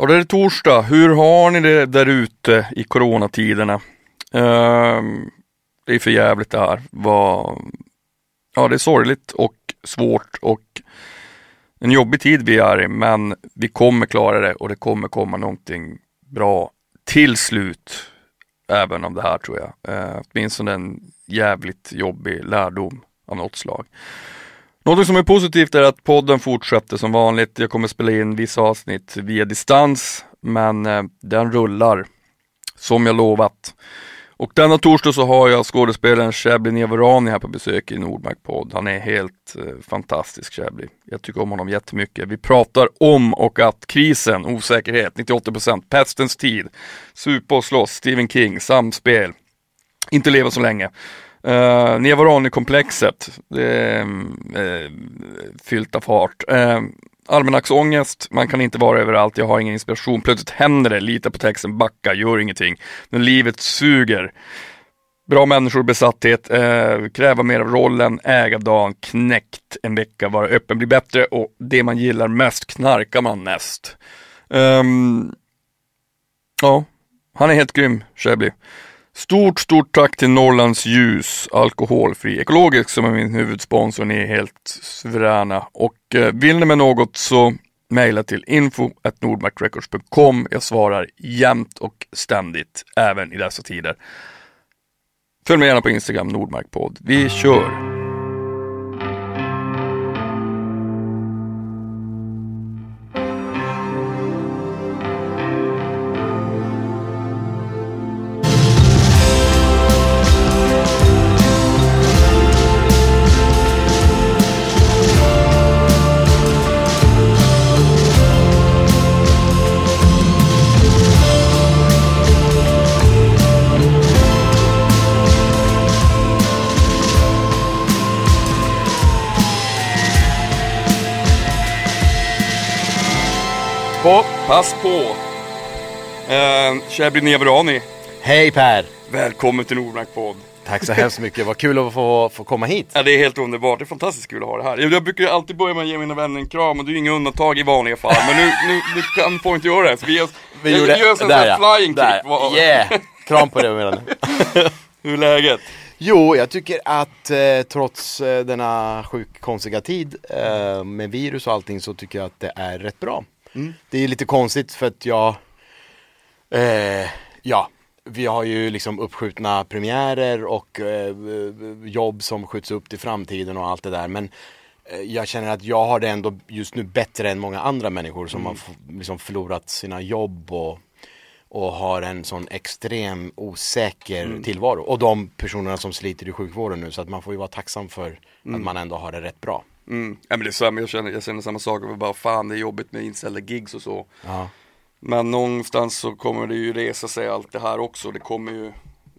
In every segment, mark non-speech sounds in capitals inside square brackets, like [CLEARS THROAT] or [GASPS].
Ja, det är torsdag. Hur har ni det där ute i coronatiderna? Ehm, det är för jävligt det här. Var... Ja, det är sorgligt och svårt och en jobbig tid vi är i, men vi kommer klara det och det kommer komma någonting bra till slut. Även om det här tror jag. Uh, åtminstone en jävligt jobbig lärdom av något slag. Något som är positivt är att podden fortsätter som vanligt. Jag kommer spela in vissa avsnitt via distans, men eh, den rullar som jag lovat. Och denna torsdag så har jag skådespelaren Shabli Nevarani här på besök i Nordmark podd. Han är helt eh, fantastisk Shabli. Jag tycker om honom jättemycket. Vi pratar om och att krisen, osäkerhet, 98%, pestens tid, supa och slåss, Stephen King, samspel, inte leva så länge. Eh, uh, Nevarani-komplexet, det uh, fyllt av fart. Uh, Almanacksångest, man kan inte vara överallt, jag har ingen inspiration. Plötsligt händer det, lita på texten, backa, gör ingenting. Men livet suger. Bra människor, besatthet, eh, kräva mer av rollen, äga dagen, knäckt en vecka, vara öppen, bli bättre och det man gillar mest knarkar man näst. Um, ehm, ja, han är helt grym, Shebly. Stort, stort tack till Norrlands Ljus, alkoholfri, ekologisk som är min huvudsponsor. Ni är helt suveräna. Och eh, vill ni med något så mejla till info.nordmarkrecords.com. Jag svarar jämt och ständigt, även i dessa tider. Följ mig gärna på Instagram, Nordmarkpodd. Vi kör! På, pass på. Eh, Shabri Nevrani, Hej Per! välkommen till Nordmark podd. Tack så hemskt mycket, vad kul att få, få komma hit. Ja, det är helt underbart, det är fantastiskt kul att ha det här. Jag, brukar ju alltid börja med att ge mina vänner en kram och du är inga undantag i vanliga fall. Men nu, nu, nu kan, får inte göra det. Så vi gör, Vi jag, gjorde, gör en sån där ja, flying där. kick. Yeah! Kram på det medan. [LAUGHS] Hur är läget? Jo, jag tycker att eh, trots eh, denna sjukt konstiga tid eh, med virus och allting så tycker jag att det är rätt bra. Det är lite konstigt för att jag, eh, ja, vi har ju liksom uppskjutna premiärer och eh, jobb som skjuts upp till framtiden och allt det där. Men eh, jag känner att jag har det ändå just nu bättre än många andra människor som har f- liksom förlorat sina jobb och, och har en sån extrem osäker tillvaro. Och de personerna som sliter i sjukvården nu så att man får ju vara tacksam för att man ändå har det rätt bra. Mm. Ja, men det är samma, jag, känner, jag känner samma sak, och bara fan det är jobbigt med inställda gigs och så. Ja. Men någonstans så kommer det ju resa sig allt det här också. Det kommer ju,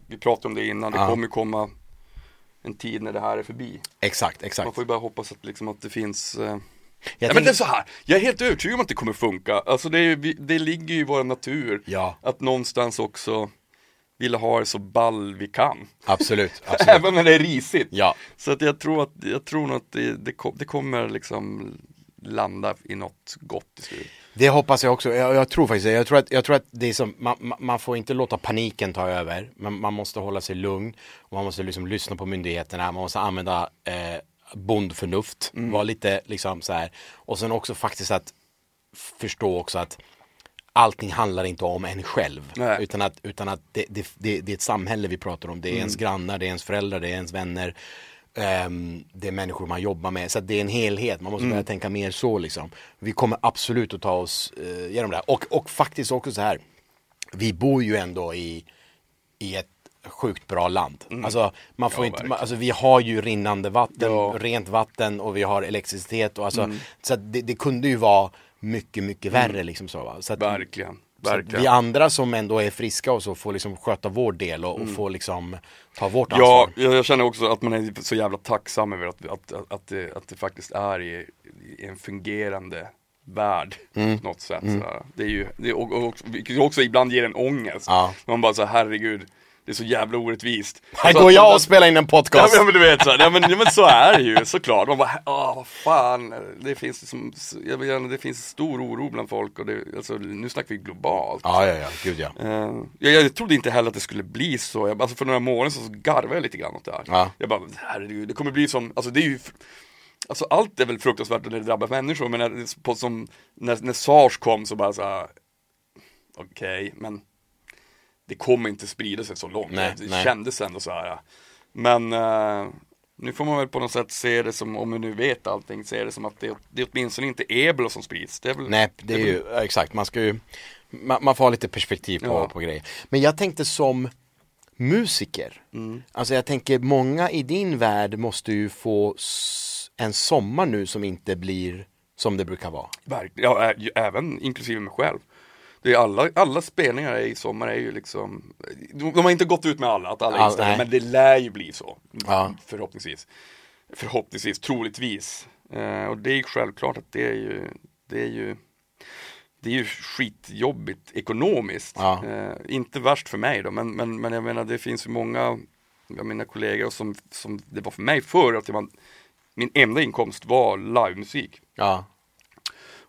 vi pratade om det innan, det Ja. kommer ju komma en tid när det här är förbi. Exakt, Man exakt. får ju bara hoppas att, liksom, att det finns eh... Jag ja, men tänker- det är så här. jag är helt övertygad om att det kommer funka. Alltså det, är, det ligger ju i vår natur Ja. att någonstans också vilja ha det så ball vi kan. Absolut, [LAUGHS] absolut. Även när det är risigt. Ja. Så att jag tror att, jag tror nog att det, det, det kommer liksom landa i något gott slut. Det hoppas jag också. Jag, jag tror faktiskt. Jag tror att, jag tror att det är som, man, man- får inte låta paniken ta över. Men man måste hålla sig lugn. Och man måste liksom lyssna på myndigheterna. Man måste använda eh, bondförnuft. Vara lite liksom så här. Och sen också faktiskt att förstå också att allting handlar inte om en själv. Nej. Utan att, utan att det, det, det, det är ett samhälle vi pratar om. Det är ens grannar, det är ens föräldrar, det är ens vänner. Ehm, det är människor man jobbar med. Så det är en helhet. Man måste börja tänka mer så liksom. Vi kommer absolut att ta oss eh, igenom det här. Och, och faktiskt också så här. Vi bor ju ändå i, i ett sjukt bra land. Alltså, man får Ja, inte, man, alltså, vi har ju rinnande vatten, Ja. rent vatten och vi har elektricitet. Och alltså, Så att det, det kunde ju vara mycket, mycket värre. Liksom så, va? Så att, Verkligen. så att Verkligen. vi andra som ändå är friska och så får liksom sköta vår del och, och får liksom ta vårt Ja, ansvar. jag jag känner också att man är så jävla tacksam över att, att, att, att, det, att det faktiskt är i, i en fungerande värld Mm. på något sätt. sådär. Det är ju, det är, och, och, vilket också ibland ger en ångest. Ja. Man bara så herregud, det är så jävla orättvist. Här går jag och spelar in en Ja podcast. men, men du vet, så, ja, men, ja, men så är det ju såklart. Man bara, ah vad fan, det finns, liksom, jag det finns stor oro bland folk och det, alltså, nu snackar vi globalt. Ja, ja, ja, gud ja. Eh, jag, jag trodde inte heller att det skulle bli så, jag, alltså för några månader så garvade jag lite grann åt det här. Ja. Jag bara, herregud, det kommer bli som, alltså det är ju Alltså allt är väl fruktansvärt när det drabbar människor men när, på, som, när, när sars kom så bara så. Okej, men Det kommer inte sprida sig så långt, Nej, det nej. kändes ändå så här. Men eh, nu får man väl på något sätt se det som, om vi nu vet allting, se det som att det, det är åtminstone inte ebola som sprids. Det är väl, Nej, det är ju, ja, exakt, man ska ju man, man får ha lite perspektiv på, Ja. på grejer. Men jag tänkte som musiker, Mm. alltså jag tänker många i din värld måste ju få en sommar nu som inte blir som det brukar vara. Verkligen, ja, även inklusive mig själv. Det är alla, alla spelningar i sommar är ju liksom, de, de har inte gått ut med alla, att alla Ja, inställer, nej. men det lär ju bli så. Ja. Förhoppningsvis. Förhoppningsvis, troligtvis. Eh, och det är ju självklart att det är ju, det är ju det är ju skitjobbigt ekonomiskt. Ja. Eh, inte värst för mig då, men, men, men jag menar det finns ju många av mina kollegor som, som det var för mig förr, att var, min enda inkomst var livemusik. Ja,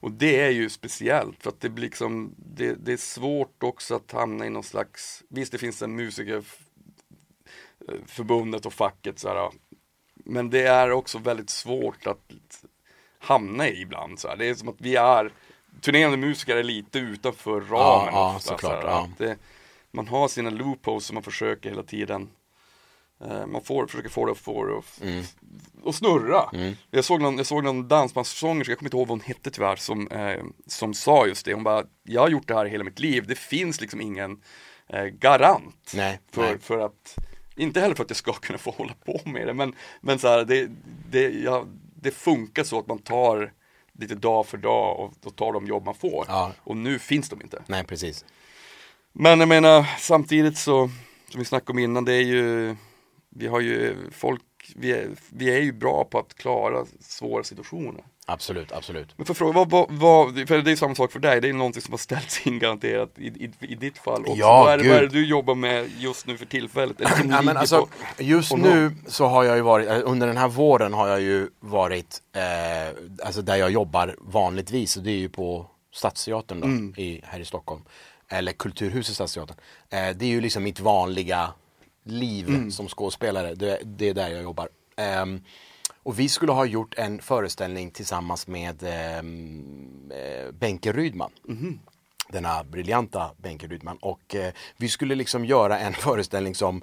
Och det är ju speciellt för att det blir liksom, det, det är svårt också att hamna i någon slags, visst det finns en musikerförbundet och facket så här, men det är också väldigt svårt att hamna i ibland så här. Det är som att vi är, turnerande musiker är lite utanför ramen ja, ofta, såklart, så här, ja. det, man har sina loopholes som man försöker hela tiden eh, man får, försöker få det att få det att Mm. snurra. Jag, såg någon, jag såg någon dansbandssångerska, jag kommer inte ihåg vad hon hette tyvärr, som, eh, som sa just det. Hon bara, jag har gjort det här hela mitt liv, det finns liksom ingen eh, garant Nej, för, nej. för att, inte heller för att jag ska kunna få hålla på med det, men, men så här, det, det, ja, det funkar så att man tar lite dag för dag och, och tar de jobb man får. Ja. Och nu finns de inte. nej precis. Men jag menar samtidigt så, som vi snackade om innan, det är ju, vi har ju folk, vi är, vi är ju bra på att klara svåra situationer. Absolut, absolut. Men för fråga, vad, vad, vad, för det är samma sak för dig, det är någonting som har ställts in garanterat i, i, i ditt fall också. Ja, vad, är vad är det du jobbar med just nu för tillfället? Ja, men alltså, på- just på nu så har jag ju varit, eh, under den här våren har jag ju varit, eh, alltså där jag jobbar vanligtvis, och det är ju på Stadsteatern då, Mm. i, här i Stockholm. Eller Kulturhuset Stadsteatern. Eh, det är ju liksom mitt vanliga liv Mm. som skådespelare, det, det är där jag jobbar. Ehm, och vi skulle ha gjort en föreställning tillsammans med eh, Benke Rydman Mhm. denna briljanta Benke Rydman och eh, vi skulle liksom göra en [LAUGHS] föreställning som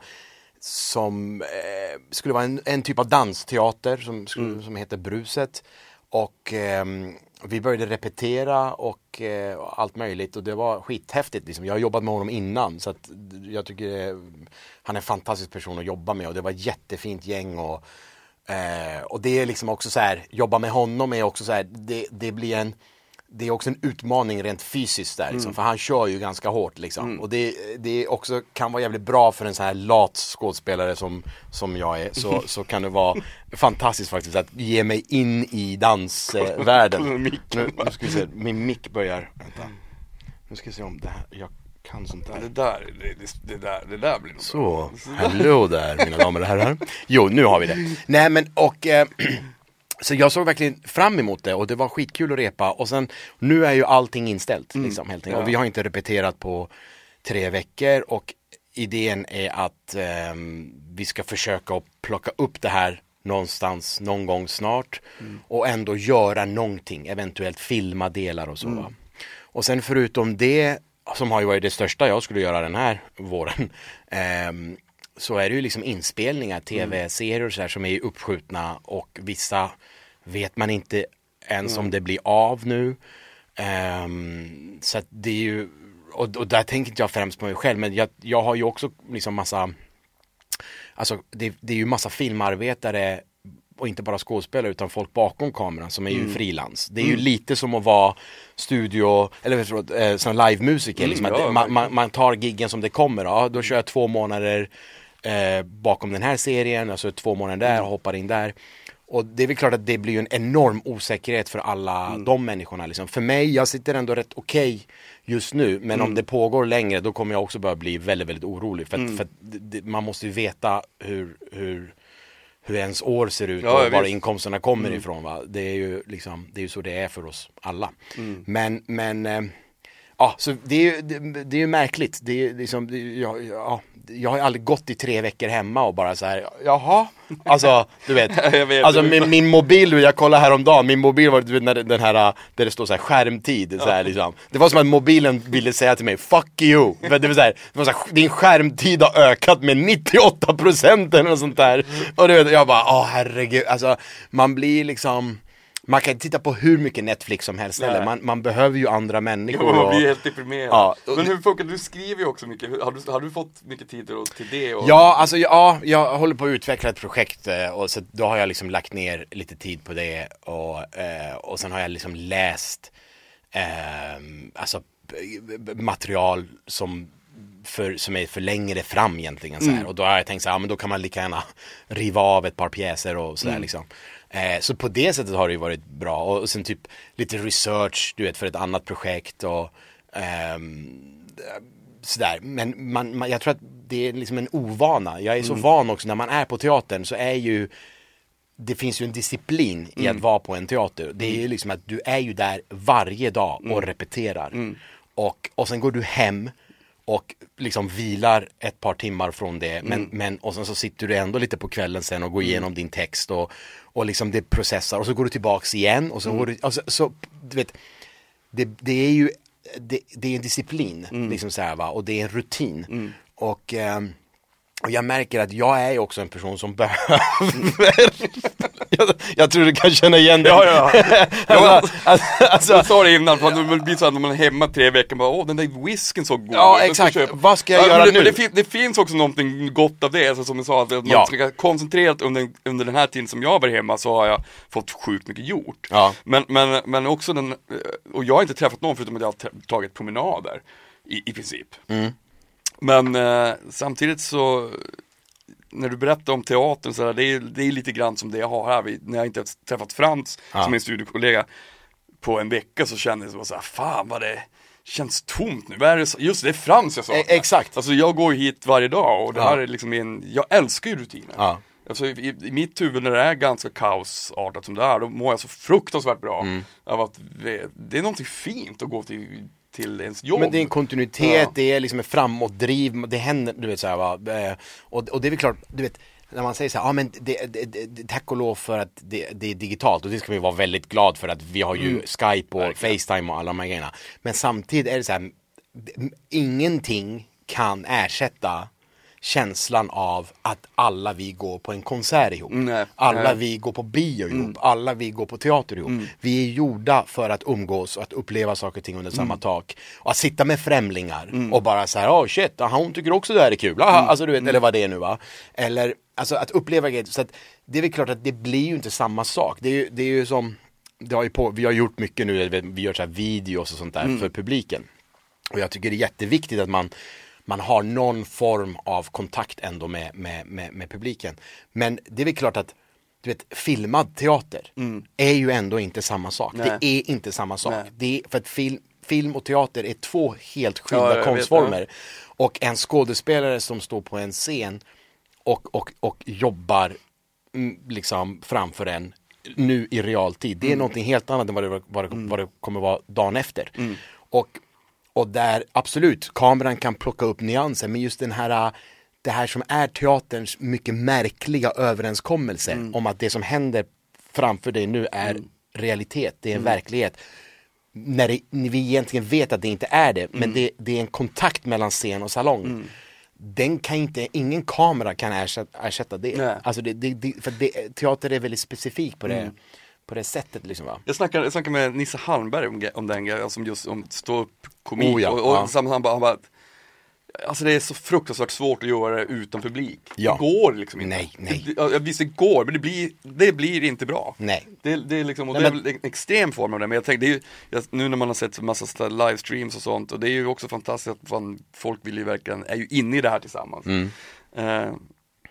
som eh, skulle vara en, en typ av dansteater som, skulle, som heter Bruset och ehm, vi började repetera och eh, allt möjligt och det var skithäftigt liksom. Jag har jobbat med honom innan så att jag tycker eh, han är en fantastisk person att jobba med och det var ett jättefint gäng och Eh, och det är liksom också så här, jobba med honom är också så här, det, det blir en det är också en utmaning rent fysiskt där liksom, för han kör ju ganska hårt liksom. Och det, det också kan vara jävligt bra för en sån här lat skådespelare som, som jag är, så, [LAUGHS] så kan det vara fantastiskt faktiskt att ge mig in i dansvärlden. Nu, nu ska vi se, min mick börjar, vänta. Nu ska vi se om det här, jag kan sånt där. det, där, det, det, där, det där blir nog bra. Så, hallå där mina damer och herrar. Jo, nu har vi det. Nej men och eh, [CLEARS THROAT] Så jag såg verkligen fram emot det och det var skitkul att repa och sen nu är ju allting inställt liksom helt enkelt. Och vi har inte repeterat på tre veckor och idén är att ehm, vi ska försöka plocka upp det här någonstans någon gång snart och ändå göra någonting, eventuellt filma delar och så. va. Och sen förutom det, som har ju varit det största jag skulle göra den här våren, [LAUGHS] ehm, så är det ju liksom inspelningar, tv-serier och så här som är uppskjutna och vissa vet man inte ens om det blir av nu. Ehm, så att det är ju, och, och där tänker inte jag främst på mig själv, men jag, jag har ju också liksom massa Alltså det, det är ju massa filmarbetare och inte bara skådespelare utan folk bakom kameran som är ju frilans. Det är ju lite som att vara studio, eller förlåt, eh, som livemusiker. Mm, liksom, ja, man, man, man tar giggen som det kommer. Ja, då kör jag två månader eh, bakom den här serien, alltså två månader där och hoppar in där. Och det är väl klart att det blir ju en enorm osäkerhet för alla Mm. de människorna. Liksom. För mig, jag sitter ändå rätt okej just nu. Men Mm. om det pågår längre då kommer jag också börja bli väldigt, väldigt orolig. För, att, Mm. för det, man måste ju veta hur, hur, hur ens år ser ut Ja, och visst. var inkomsterna kommer Mm. ifrån. Va? Det är ju liksom, det är ju så det är för oss alla. Mm. Men, men eh, Ja, så det är ju, det, det är ju märkligt. Det är liksom, jag, ja, jag har aldrig gått i tre veckor hemma och bara så här, jaha, alltså du vet. [LAUGHS] Vet. Alltså min, min mobil, jag kollade häromdagen, min mobil var du vet, när den här, där det står så här skärmtid, så här, liksom. Det var som att mobilen ville säga till mig, fuck you. Det var så här, det var så här, din skärmtid har ökat med 98% eller något sånt där. Och du vet, jag bara, åh herregud, alltså man blir liksom man kan inte titta på hur mycket Netflix som helst heller, man, man behöver ju andra människor. Jo, man och- blir helt deprimerad. Ja, och Men hur funkar det? Du skriver ju också mycket. Har du, har du fått mycket tid till- det? Och... Ja, alltså ja, jag håller på att utveckla ett projekt eh, och så då har jag liksom lagt ner lite tid på det och, eh, och sen har jag liksom läst eh, alltså material som för, som är för längre fram egentligen så här. och då har jag tänkt så här, ja, men då kan man lika gärna riva av ett par pjäser och sådär liksom. Eh, så på det sättet har det ju varit bra och, och sen typ lite research, du vet, för ett annat projekt och ehm, sådär. Men man, man, jag tror att det är liksom en ovana. Jag är så van också när man är på teatern så är ju det finns ju en disciplin i att vara på en teater. Det är ju liksom att du är ju där varje dag och repeterar. Och, och sen går du hem och liksom vilar ett par timmar från det. Men, men, och sen så sitter du ändå lite på kvällen sen och går igenom din text och, och liksom det processar. Och så går du tillbaks igen och så går du, och så, du vet, det, det är ju det, det är en disciplin liksom så här, va? och det är en rutin. Och, ehm, och jag märker att jag är också en person som [LAUGHS] behöver jag, jag tror du kan känna igen det. Ja, ja. [LAUGHS] alltså, alltså, alltså, Jag sa det innan, för det blir så att när man är hemma tre veckor, bara, åh den där whisken såg god Ja, exakt. köpa." Vad ska jag Ja, göra det, nu? Det, fin, det finns också någonting gott av det, alltså, som jag sa, att man Ja. ska koncentrerat under, under den här tiden som jag var hemma så har jag fått sjukt mycket gjort. Ja. Men, men, men också den, och jag har inte träffat någon förutom att jag har tagit promenader, i, i princip. Mm. Men eh, samtidigt så när du berättar om teatern så där, det är, det är lite grann som det jag har här, när jag inte träffat Frans Ja. som en studiekollega på en vecka så kände jag så här, fan vad det känns tomt nu, vad är det, just det, är Frans jag saknar. E- exakt. Alltså jag går hit varje dag och det Ja. här är liksom en, jag älskar ju rutiner. Ja. Alltså i, i mitt huvud när det är ganska kaosartat som det är, då mår jag så fruktansvärt bra Mm. av att det är någonting fint att gå till, till ens jobb. Men det är en kontinuitet, Ja. det är liksom ett framåtdriv, det händer, du vet så här, va. Eh, Och, och det är väl klart, du vet, när man säger så här, ja men det, det, det, tack och lov för att det, det är digitalt och det ska vi vara väldigt glad för att vi har ju Skype och Facetime och alla de här grejerna. Men samtidigt är det så här, ingenting kan ersätta känslan av att alla vi går på en konsert ihop. Nej. Alla Nej. vi går på bio ihop, alla vi går på teater ihop. Vi är gjorda för att umgås och att uppleva saker och ting under samma tak. Och att sitta med främlingar och bara så här, oh shit, aha, hon tycker också det här är kul. Aha, Alltså du vet, eller vad det är nu va. Eller, alltså att uppleva grejer. Så att det är väl klart att det blir ju inte samma sak. Det är ju, det är ju som, det har ju på, vi har gjort mycket nu, vi gör så här videos och sånt där för publiken. Och jag tycker det är jätteviktigt att man, man har någon form av kontakt ändå med, med, med, med publiken. Men det är väl klart att du vet, filmad teater är ju ändå inte samma sak. Nej. Det är inte samma sak. Nej. Det är, för att film, film och teater är två helt Ja, skilda vet, konstformer. Och en skådespelare som står på en scen och, och, och jobbar mm, liksom framför en nu i realtid. Det är någonting helt annat än vad det, vad, det, vad det kommer vara dagen efter. Och, och där absolut, kameran kan plocka upp nyanser men just den här äh, det här som är teaterns mycket märkliga överenskommelse om att det som händer framför dig nu är realitet, det är en verklighet. När, det, när vi egentligen vet att det inte är det, men det, det är en kontakt mellan scen och salong. Den kan inte, ingen kamera kan ersätta, ersätta det. Nej. Alltså det, för teater är väldigt specifik på det, på det sättet liksom va. Jag snackade, jag snackade med Nisse Hallberg om, om den som just om stå upp komik Oh ja, och, och ja. han bara, han bara Alltså det är så fruktansvärt svårt att göra det utan publik. Ja. Det går liksom inte. Nej, nej. Det, visst det går, men det blir, det blir inte bra. Nej. Det, det är liksom, och Nej, det är men- väl en extrem form av det, men jag tänker, det är ju, nu när man har sett massa livestreams och sånt, och det är ju också fantastiskt att fan, folk vill ju verkligen, är ju inne i det här tillsammans. Mm. Eh,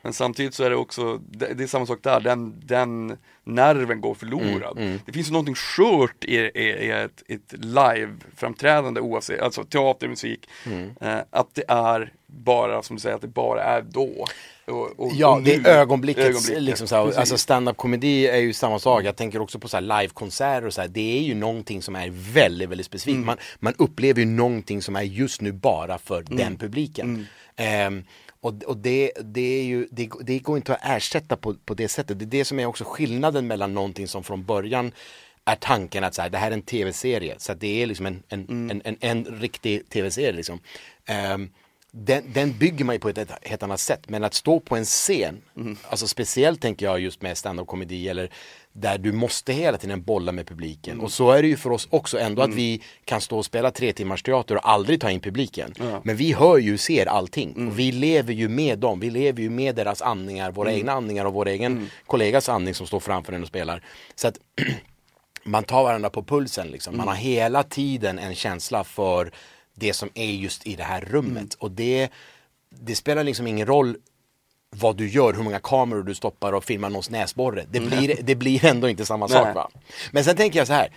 Men samtidigt så är det också, det, det är samma sak där, den, den nerven går förlorad. Mm, mm. Det finns ju någonting skört i, i, i ett, ett live-framträdande oavsett, alltså teater, musik. Mm. Eh, att det är bara, som du säger, att det bara är då. Och, och, Ja, och det är ögonblicket. Ögonblicket, Liksom så här, alltså stand-up komedi är ju samma sak. Jag tänker också på så livekonserter och så här. Det är ju någonting som är väldigt, väldigt specifikt. Mm. Man, man upplever ju någonting som är just nu bara för Mm. den publiken. Ehm, och och det, det, är ju, det, det går inte att ersätta på, på det sättet. Det är det som är också skillnaden mellan någonting som från början är tanken att så här, det här är en tv-serie. Så det är liksom en, en, Mm. en, en, en riktig tv-serie. Liksom. Ehm, den, den bygger man ju på ett helt annat sätt. Men att stå på en scen, Mm. alltså speciellt tänker jag just med stand-up komedi eller där du måste hela tiden bolla med publiken. Mm. Och så är det ju för oss också ändå att vi kan stå och spela tre timmars teater och aldrig ta in publiken. Men vi hör ju, ser allting. Mm. Vi lever ju med dem, vi lever ju med deras andningar, våra Mm. egna andningar och vår egen kollegas andning som står framför en och spelar. Så att [CLEARS THROAT] man tar varandra på pulsen liksom. Man har hela tiden en känsla för det som är just i det här rummet. Och det, det spelar liksom ingen roll vad du gör, hur många kameror du stoppar och filmar någons näsborre. Det blir, det blir ändå inte samma sak Nej. va. Men sen tänker jag så här.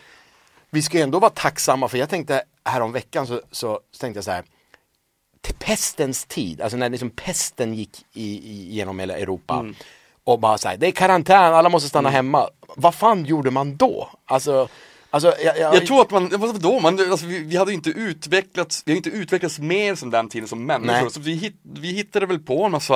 Vi ska ju ändå vara tacksamma för jag tänkte härom veckan så, så, så tänkte jag så här. Till pestens tid, alltså när liksom pesten gick i, i, genom hela Europa. Mm. Och bara så här, det är karantän, alla måste stanna hemma. Vad fan gjorde man då? Alltså, alltså jag, jag, Jag tror att man, vad då? Man, alltså, vi, vi hade inte utvecklats, vi har inte utvecklats mer som den tiden som människor. Nej. Så vi, hit, vi hittade väl på en massa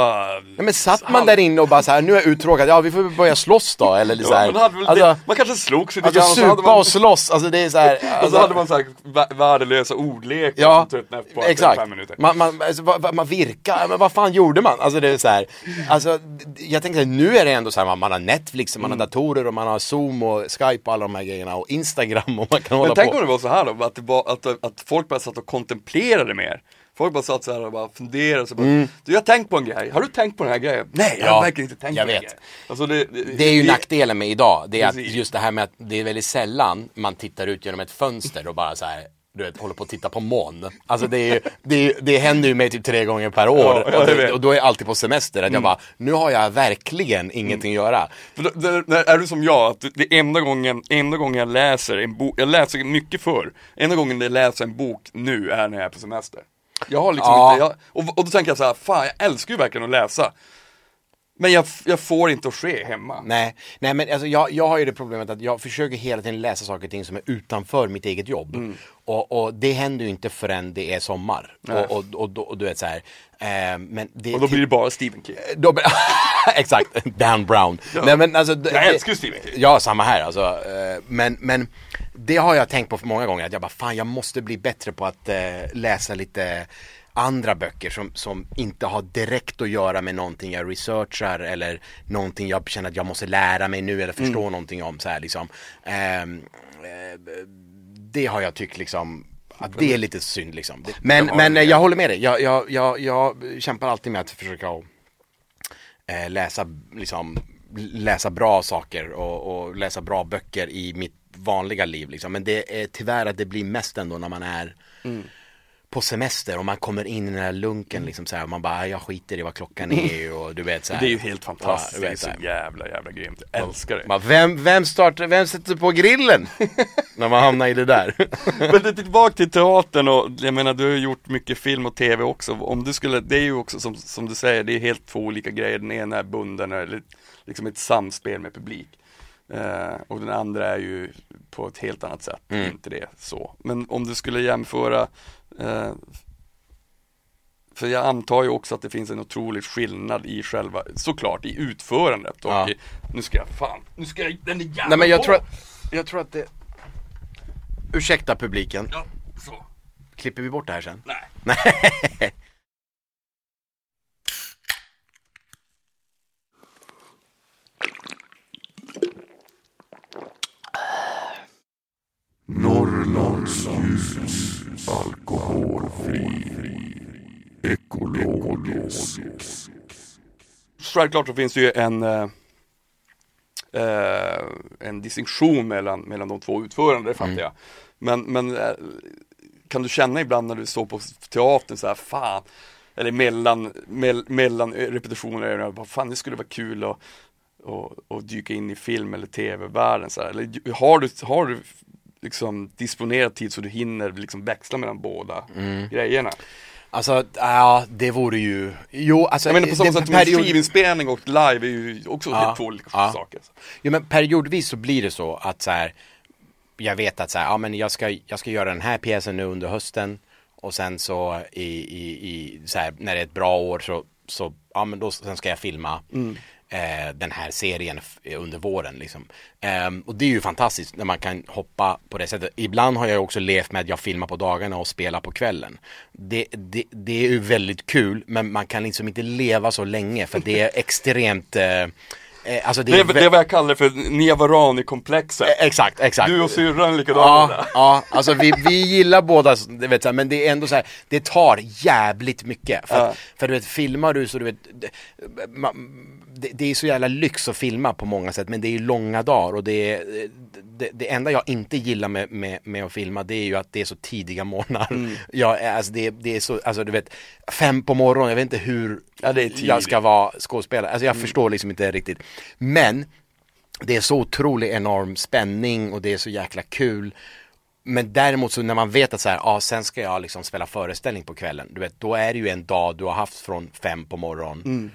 Ja, men satt man där inne och bara så här, nu är jag uttråkad, ja vi får börja slåss då eller så Ja, här. väl alltså, det, man kanske slogs lite alltså grann och så hade supa man, och slåss, alltså det är så här. [LAUGHS] och så Alltså, hade man så här vä- värdelösa ordlekar Ja, på exakt. fem minuter. Man, man, alltså, vad- man virkar, men vad fan gjorde man? Alltså det är så här, alltså jag tänkte att nu är det ändå så här, man, man har Netflix, man Mm. har datorer och man har Zoom och Skype och alla de här grejerna och Instagram och man kan hålla Men tänk på. om det var så här då, att, det var, att, att folk bara satt och kontemplerade mer. Folk bara satt så här och bara funderade så bara, du jag har tänkt på en grej, har du tänkt på den här grejen? Nej, jag Mm. Ja, har verkligen inte tänkt jag på den vet. grejen. Alltså det, det, Det är ju nackdelen med idag, det är att just det här med att det är väldigt sällan man tittar ut genom ett fönster och bara så här du vet, håller på att titta på moln. Alltså det, är, det, är, det händer ju mig typ tre gånger per år. Ja, och, det, och då är jag alltid på semester. Att jag bara, nu har jag verkligen ingenting att göra. För då, då är du som jag, att det enda gången, enda gången jag läser en bok, jag läser mycket förr, enda gången jag läser en bok nu är när jag är på semester. Jag har liksom Ja. inte, jag, och, och då tänker jag så här, fan jag älskar ju verkligen att läsa. Men jag, jag får inte att ske hemma. Nej, nej men alltså jag, jag har ju det problemet att jag försöker hela tiden läsa saker och ting som är utanför mitt eget jobb. Mm. Och, och det händer ju inte förrän det är sommar. Och, och, och, då- och du vet så här. Eh, men det, Och då blir det bara Stephen King. då blir- [LAUGHS] Exakt, Dan Brown. Nej, men alltså, det- Jag älskar ju Stephen King. Ja, samma här alltså. Eh, Men, men det har jag tänkt på för många gånger. Att jag bara, fan jag måste bli bättre på att eh, läsa lite andra böcker som, som inte har direkt att göra med någonting jag researchar eller någonting jag känner att jag måste lära mig nu eller förstå Mm. någonting om. Så här, liksom. Ehm, eh, det har jag tyckt liksom att det är lite synd liksom. Men, men jag håller med dig. Jag, jag, jag, jag kämpar alltid med att försöka att, eh, läsa, liksom, läsa bra saker och, och läsa bra böcker i mitt vanliga liv. Liksom. Men det är tyvärr att det blir mest ändå när man är Mm. På semester och man kommer in i den här lunken liksom så här, och man bara, "Ah, jag skiter i vad klockan är och du vet så här. Det är ju helt fantastiskt, Ja, vet, så jävla jävla grymt. Jag älskar det. Bara, vem, vem, startar, vem sätter på grillen? [LAUGHS] när man hamnar i det där. Men tillbaka till teatern och jag menar du har gjort mycket film och tv också. Om du skulle, det är ju också som, som du säger, det är helt två olika grejer. Den ena är bunden, eller liksom ett samspel med publik. Eh, och den andra är ju på ett helt annat sätt, Mm. inte det så. Men om du skulle jämföra för jag antar ju också att det finns en otrolig skillnad i själva, såklart i utförandet och Ja. i, nu ska jag fan, nu ska jag, den är jävla Nej men jag på! tror att, jag tror att det Ursäkta publiken, Ja, så. klipper vi bort det här sen? Nej. Nej. [LAUGHS] Norrlandsljus, alkoholfri, ekologisk. Självklart så finns det ju en eh, eh, en distinktion mellan, mellan de två utförarna, det fattar Mm. jag. Men, men eh, kan du känna ibland när du står på teatern så här, fan, eller mellan, mell, mellan repetitioner, bara, fan det skulle vara kul att och, och dyka in i film eller tv-världen så här. Eller har du, har du liksom disponerat tid så du hinner liksom växla mellan båda Mm. grejerna? Alltså, ja, det vore ju, jo alltså. Jag menar på samma sätt period- skivinspelning och live är ju också Ja, helt två olika ja. saker. Jo men periodvis så blir det så att så här, jag vet att så här, ja men jag ska, jag ska göra den här pjäsen nu under hösten och sen så i, i, i så här, när det är ett bra år så, så ja men då sen ska jag filma eh, den här serien under våren liksom. Ehm, och det är ju fantastiskt när man kan hoppa på det sättet. Ibland har jag också levt med att jag filmar på dagarna och spelar på kvällen. Det, det, det är ju väldigt kul men man kan liksom inte leva så länge för det är extremt eh, eh, Alltså det Det är, är, det är vad jag kallar för Niavarani-komplexet. Eh, Exakt, exakt. Du och syrran likadana. Ja, ja, alltså vi, vi gillar båda, vet, så men det är ändå så här, det tar jävligt mycket. För, Ja. för du vet, filmar du så du vet, det, man, det, det är så jävla lyx att filma på många sätt, men det är ju långa dagar och det är, det, det enda jag inte gillar med, med, med att filma det är ju att det är så tidiga morgnar. Mm. [LAUGHS] Jag, alltså det, det är så, alltså du vet, fem på morgonen, jag vet inte hur Ja, jag ska vara skådespelare, alltså jag förstår liksom inte riktigt. Men det är så otrolig enorm spänning och det är så jäkla kul. Men däremot så när man vet att så här, ja sen ska jag liksom spela föreställning på kvällen, du vet, då är det ju en dag du har haft från fem på morgonen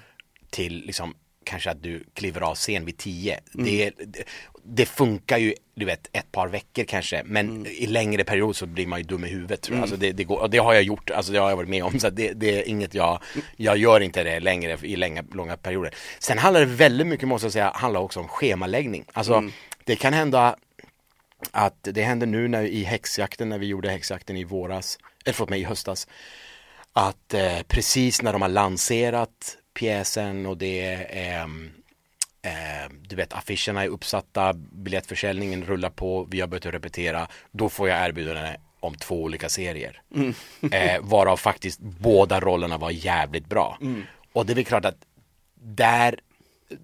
till liksom kanske att du kliver av scen vid tio. Det, det, det funkar ju, du vet, ett par veckor kanske, men i längre period så blir man ju dum i huvudet tror jag. Alltså det, det, går, och det har jag gjort, alltså det har jag varit med om, så det, det är inget jag, jag gör inte det längre i länga, långa perioder. Sen handlar det väldigt mycket, måste jag säga, handlar också om schemaläggning. Alltså det kan hända att det hände nu när, i häxjakten, när vi gjorde häxjakten i våras, eller förlåt mig, i höstas, att eh, precis när de har lanserat pjäsen och det är eh, du vet affischerna är uppsatta, biljettförsäljningen rullar på, vi har börjat repetera, då får jag erbjudande om två olika serier. [LAUGHS] Eh, varav faktiskt båda rollerna var jävligt bra. Och det är väl klart att där,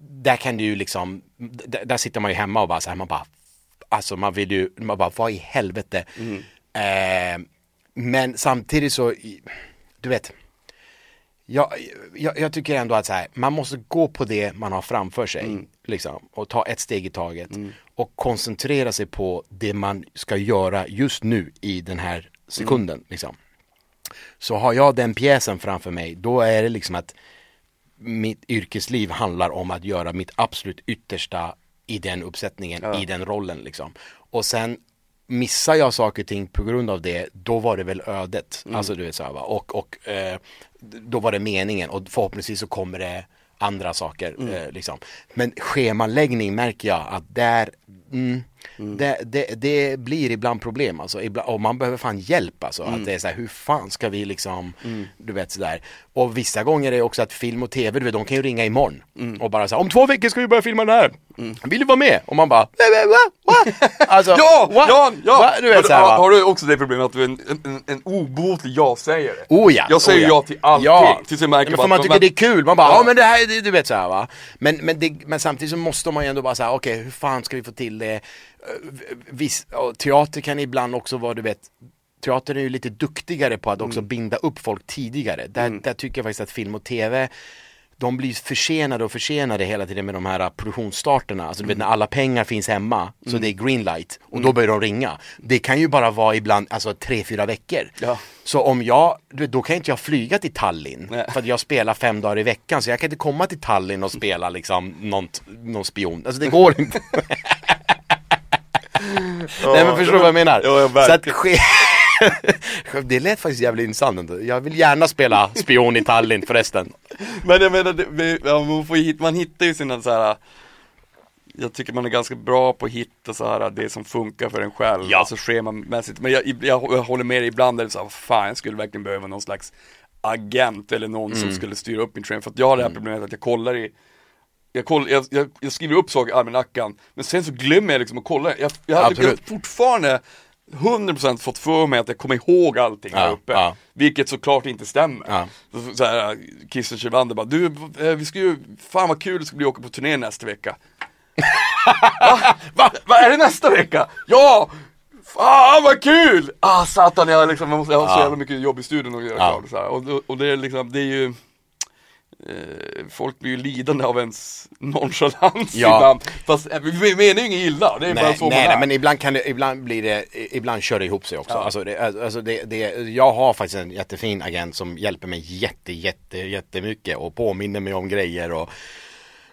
där kan du ju liksom, där, där sitter man ju hemma och bara så här, man bara, alltså man vill ju, man bara, vad i helvete. Eh, men samtidigt så, du vet, jag, jag, jag tycker ändå att så här, man måste gå på det man har framför sig. Liksom, och ta ett steg i taget. Och koncentrera sig på det man ska göra just nu i den här sekunden. Liksom. Så har jag den pjäsen framför mig, då är det liksom att mitt yrkesliv handlar om att göra mitt absolut yttersta i den uppsättningen, i den rollen liksom. Och sen missar jag saker och ting på grund av det, då var det väl ödet. Alltså du vet så här, va? Och, och eh, då var det meningen och förhoppningsvis så kommer det andra saker eh, liksom. Men schemaläggning märker jag att där, mm, det, det, det blir ibland problem alltså. Ibland, och man behöver fan hjälp alltså. Att det är så här, hur fan ska vi liksom, du vet sådär. Och vissa gånger är det också att film och tv, du vet, de kan ju ringa imorgon. Och bara säga om två veckor ska vi börja filma den här. Vill du vara med? Och man bara, "Va, va, va, va?" [LAUGHS] Alltså, Ja, ja, ja! Va? Du vet, så här, har, du också det problemet att du är en, en, en obotlig ja-sägare? Oh ja, Jag säger oh ja till allting, Ja. tills jag märker ja, men för man tycker det är kul, man bara, ja, Ja. men det här, du vet så här, va. Men, men, det, men samtidigt så måste man ju ändå bara säga, okej hur fan ska vi få till det? Eh, Viss, teater kan ibland också vara, du vet, teater är ju lite duktigare på att också Mm. binda upp folk tidigare. Där, där tycker jag faktiskt att film och tv de blir försenade och försenade hela tiden med de här uh, produktionsstarterna. Alltså du vet Mm. när alla pengar finns hemma, så det är greenlight och då börjar de ringa. Det kan ju bara vara ibland, alltså tre, fyra veckor. Ja. Så om jag, då kan inte jag flyga till Tallinn Nej. för att jag spelar fem dagar i veckan så jag kan inte komma till Tallinn och spela liksom någon, någon spion. Alltså det går inte. [LAUGHS] Nej men förstår du vad jag menar? Ja, ja, så att ske... [LAUGHS] Det lät faktiskt jävligt intressant. Jag vill gärna spela spion i Tallinn förresten. Men jag menar, det, man, får hit, man hittar ju sina så här. Jag tycker man är ganska bra på att hitta så här det som funkar för en själv, Ja. alltså schemamässigt. Men jag, jag, jag håller med dig, ibland är det så här, fan jag skulle verkligen behöva någon slags agent eller någon Mm. som skulle styra upp min träning. För att jag har det här problemet att jag kollar i jag, koll, jag, jag, jag skriver upp saker i almanackan, men sen så glömmer jag liksom att kolla. Jag, jag, hade, Absolut. har fortfarande 100% fått för mig att jag kommer ihåg allting här Ja, uppe. ja. Vilket såklart inte stämmer. Ja. Så, så här, Kissen Kjellvander bara, du, eh, vi ska ju, fan vad kul det ska bli att åka på turné nästa vecka. [LAUGHS] Va? Va? Va? Är det nästa vecka? Ja! Fan vad kul! Ah satan jag, liksom, jag måste jag har så jävla mycket jobb i studion och göra Ja. klart och, och, och- det är liksom, det är ju Folk blir ju lidande av ens nonchalans Ja. ibland Fast eh, vi menar ju inget illa, det är bara Nej, så nej, nej, men ibland kan det, ibland blir det, ibland kör det ihop sig också. Ja. Alltså, det, alltså det, det, jag har faktiskt en jättefin agent som hjälper mig jätte, jätte, jättemycket och påminner mig om grejer och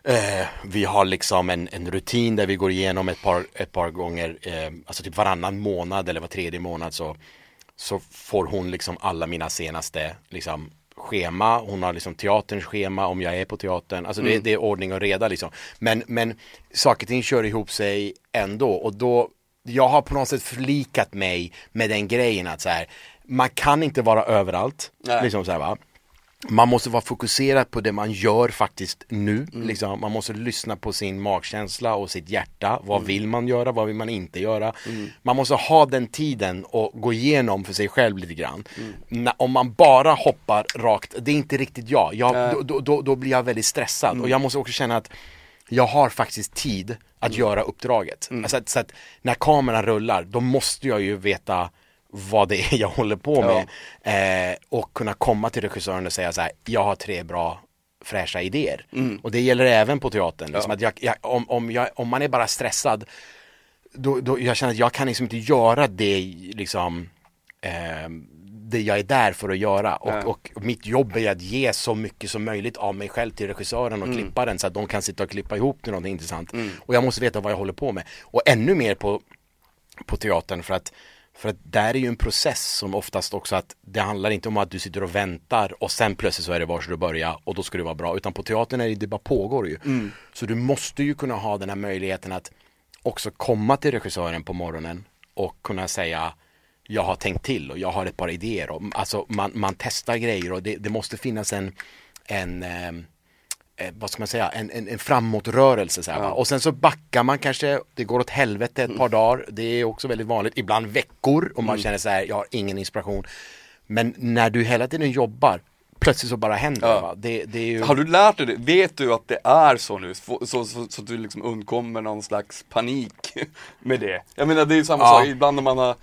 eh, vi har liksom en, en rutin där vi går igenom ett par, ett par gånger, eh, alltså typ varannan månad eller var tredje månad så, så får hon liksom alla mina senaste liksom schema, hon har liksom teaterns schema om jag är på teatern, alltså det, det är ordning och reda liksom. Men, men saker och ting kör ihop sig ändå och då, jag har på något sätt förlikat mig med den grejen att så här, man kan inte vara överallt, Nej. liksom så här va. Man måste vara fokuserad på det man gör faktiskt nu. Mm. Liksom, man måste lyssna på sin magkänsla och sitt hjärta. Vad Mm. vill man göra? Vad vill man inte göra? Man måste ha den tiden och gå igenom för sig själv lite grann. Mm. Om man bara hoppar rakt, det är inte riktigt jag. jag Nej. då, då, då, blir jag väldigt stressad. Mm. Och jag måste också känna att jag har faktiskt tid att Mm. göra uppdraget. Alltså att, så att när kameran rullar, då måste jag ju veta vad det är [LAUGHS] jag håller på med. Eh, och kunna komma till regissören och säga så här, jag har tre bra fräscha idéer. Och det gäller även på teatern. Liksom att jag, jag, om, om, jag, om man är bara stressad, då, då jag känner att jag kan liksom inte göra det liksom eh, det jag är där för att göra och, och mitt jobb är att ge så mycket som möjligt av mig själv till regissören och klipparen så att de kan sitta och klippa ihop till någonting intressant. Och jag måste veta vad jag håller på med. Och ännu mer på, på teatern för att för att där är ju en process som oftast också att det handlar inte om att du sitter och väntar och sen plötsligt så är det var ska du börja och då ska det vara bra. Utan på teatern är det, det bara pågår ju. Så du måste ju kunna ha den här möjligheten att också komma till regissören på morgonen och kunna säga jag har tänkt till och jag har ett par idéer. Och, alltså man, man testar grejer och det, det måste finnas en, en ehm, eh, vad ska man säga, en, en, en framåtrörelse så här, va? Och sen så backar man kanske, det går åt helvete ett par dagar, det är också väldigt vanligt, ibland veckor och man känner så här, jag har ingen inspiration. Men när du hela tiden jobbar, plötsligt så bara händer Ja. det. Det, ju... Har du lärt dig det? Vet du att det är så nu? Så, så, så, så att du liksom undkommer någon slags panik [LAUGHS] med det? Jag menar det är ju samma Ja. sak ibland när man har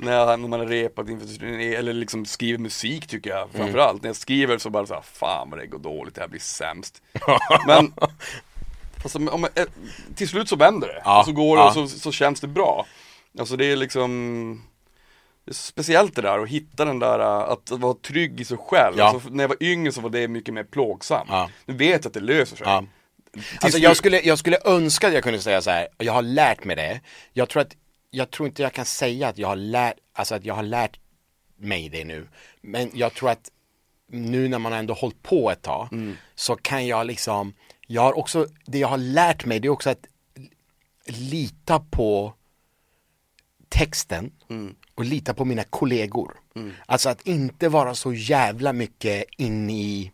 när, när man har repat inför turné, eller liksom skriver musik tycker jag framförallt. När jag skriver så bara så här, fan vad det går dåligt, det här blir sämst. [LAUGHS] Men alltså, om, eh, till slut så vänder det, Ja, och så går det ja. och så, så känns det bra. Alltså det är liksom det är speciellt det där att hitta den där, äh, att vara trygg i sig själv. Ja. Alltså, när jag var yngre så var det mycket mer plågsamt. Nu vet jag att det löser sig. Alltså jag skulle, jag skulle önska att jag kunde säga så här, jag har lärt mig det. Jag tror att, jag tror inte jag kan säga att jag har lärt, alltså att jag har lärt mig det nu. Men jag tror att nu när man har ändå hållit på ett tag så kan jag liksom, jag har också, det jag har lärt mig det är också att lita på texten och lita på mina kollegor. Alltså att inte vara så jävla mycket in i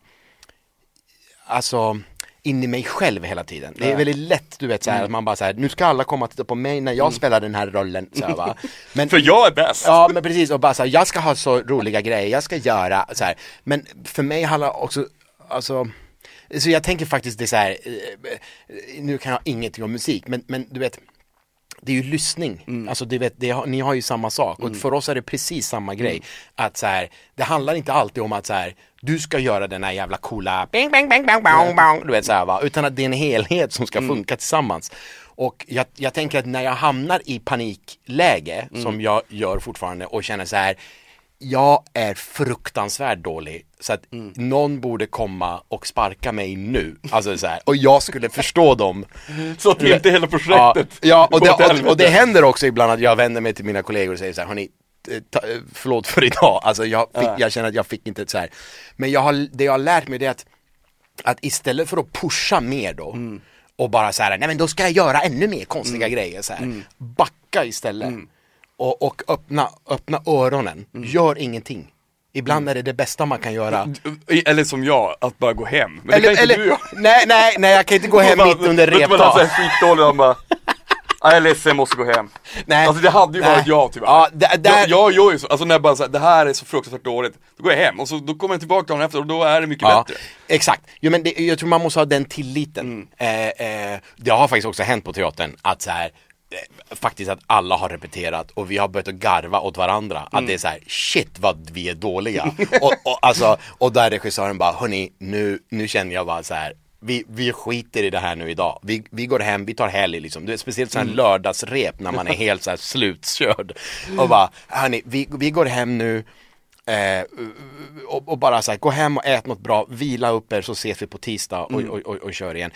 alltså in i mig själv hela tiden. Det är väldigt lätt du vet så här, att man bara så här, nu ska alla komma och titta på mig när jag spelar den här rollen. Så här, va? [LAUGHS] Men, För jag är bäst! Ja men precis och bara så här, jag ska ha så roliga grejer, jag ska göra så här. Men för mig handlar också, alltså så jag tänker faktiskt det är så här, eh, nu kan jag ingenting om musik, men, men du vet det är ju lyssning, alltså du vet, det ni har ju samma sak och för oss är det precis samma grej. Att så här, det handlar inte alltid om att så här, du ska göra den här jävla coola bing, bang, bang, bang, bang, bang, du vet så här, va, utan att det är en helhet som ska funka tillsammans. Och jag, jag tänker att när jag hamnar i panikläge, som jag gör fortfarande och känner så här, jag är fruktansvärt dålig så att någon borde komma och sparka mig nu. Alltså så här, och jag skulle förstå dem. [LAUGHS] Så att inte hela projektet. Ja, ja och, det, och, och det händer också ibland att jag vänder mig till mina kollegor och säger så här, hörni, ta, eh, förlåt för idag, alltså jag, fick, Ja. jag känner att jag fick inte ett så här. Men jag har, det jag har lärt mig det är att, att istället för att pusha mer då Mm. och bara så här, nej men då ska jag göra ännu mer konstiga grejer så här. Mm. Backa istället och, och öppna, öppna öronen, Mm. gör ingenting. Ibland är det det bästa man kan göra. Eller som jag, att bara gå hem. Men det Eller, kan inte eller, du göra. nej, nej, nej jag kan inte gå [LAUGHS] hem mitt under Vet du vad, alltså, repdag. jag är skitdålig och han bara "Nej, jag är ledsen, jag måste gå hem. Nej. Alltså det hade ju Nej. varit jag tyvärr. Ja, där- jag, jag gör ju så, alltså när jag bara säger det här är så fruktansvärt dåligt, då går jag hem och så då kommer jag tillbaka dagen efter och då är det mycket Ja, bättre. exakt. Jo, men det, jag tror man måste ha den tilliten. Mm. Eh, eh, det har faktiskt också hänt på teatern att så här, eh, faktiskt att alla har repeterat och vi har börjat att garva åt varandra. Att det är så här, shit vad vi är dåliga. [LAUGHS] och, och, alltså, och där regissören bara, hörni, nu, nu känner jag bara så här. Vi, vi skiter i det här nu idag. Vi, vi går hem, vi tar helg liksom. Det är speciellt sån här lördagsrep när man är helt så här slutkörd. Och bara, hörni, vi, vi går hem nu. Eh, och, och bara så här, gå hem och ät något bra, vila upp er så ses vi på tisdag och, och, och, och kör igen.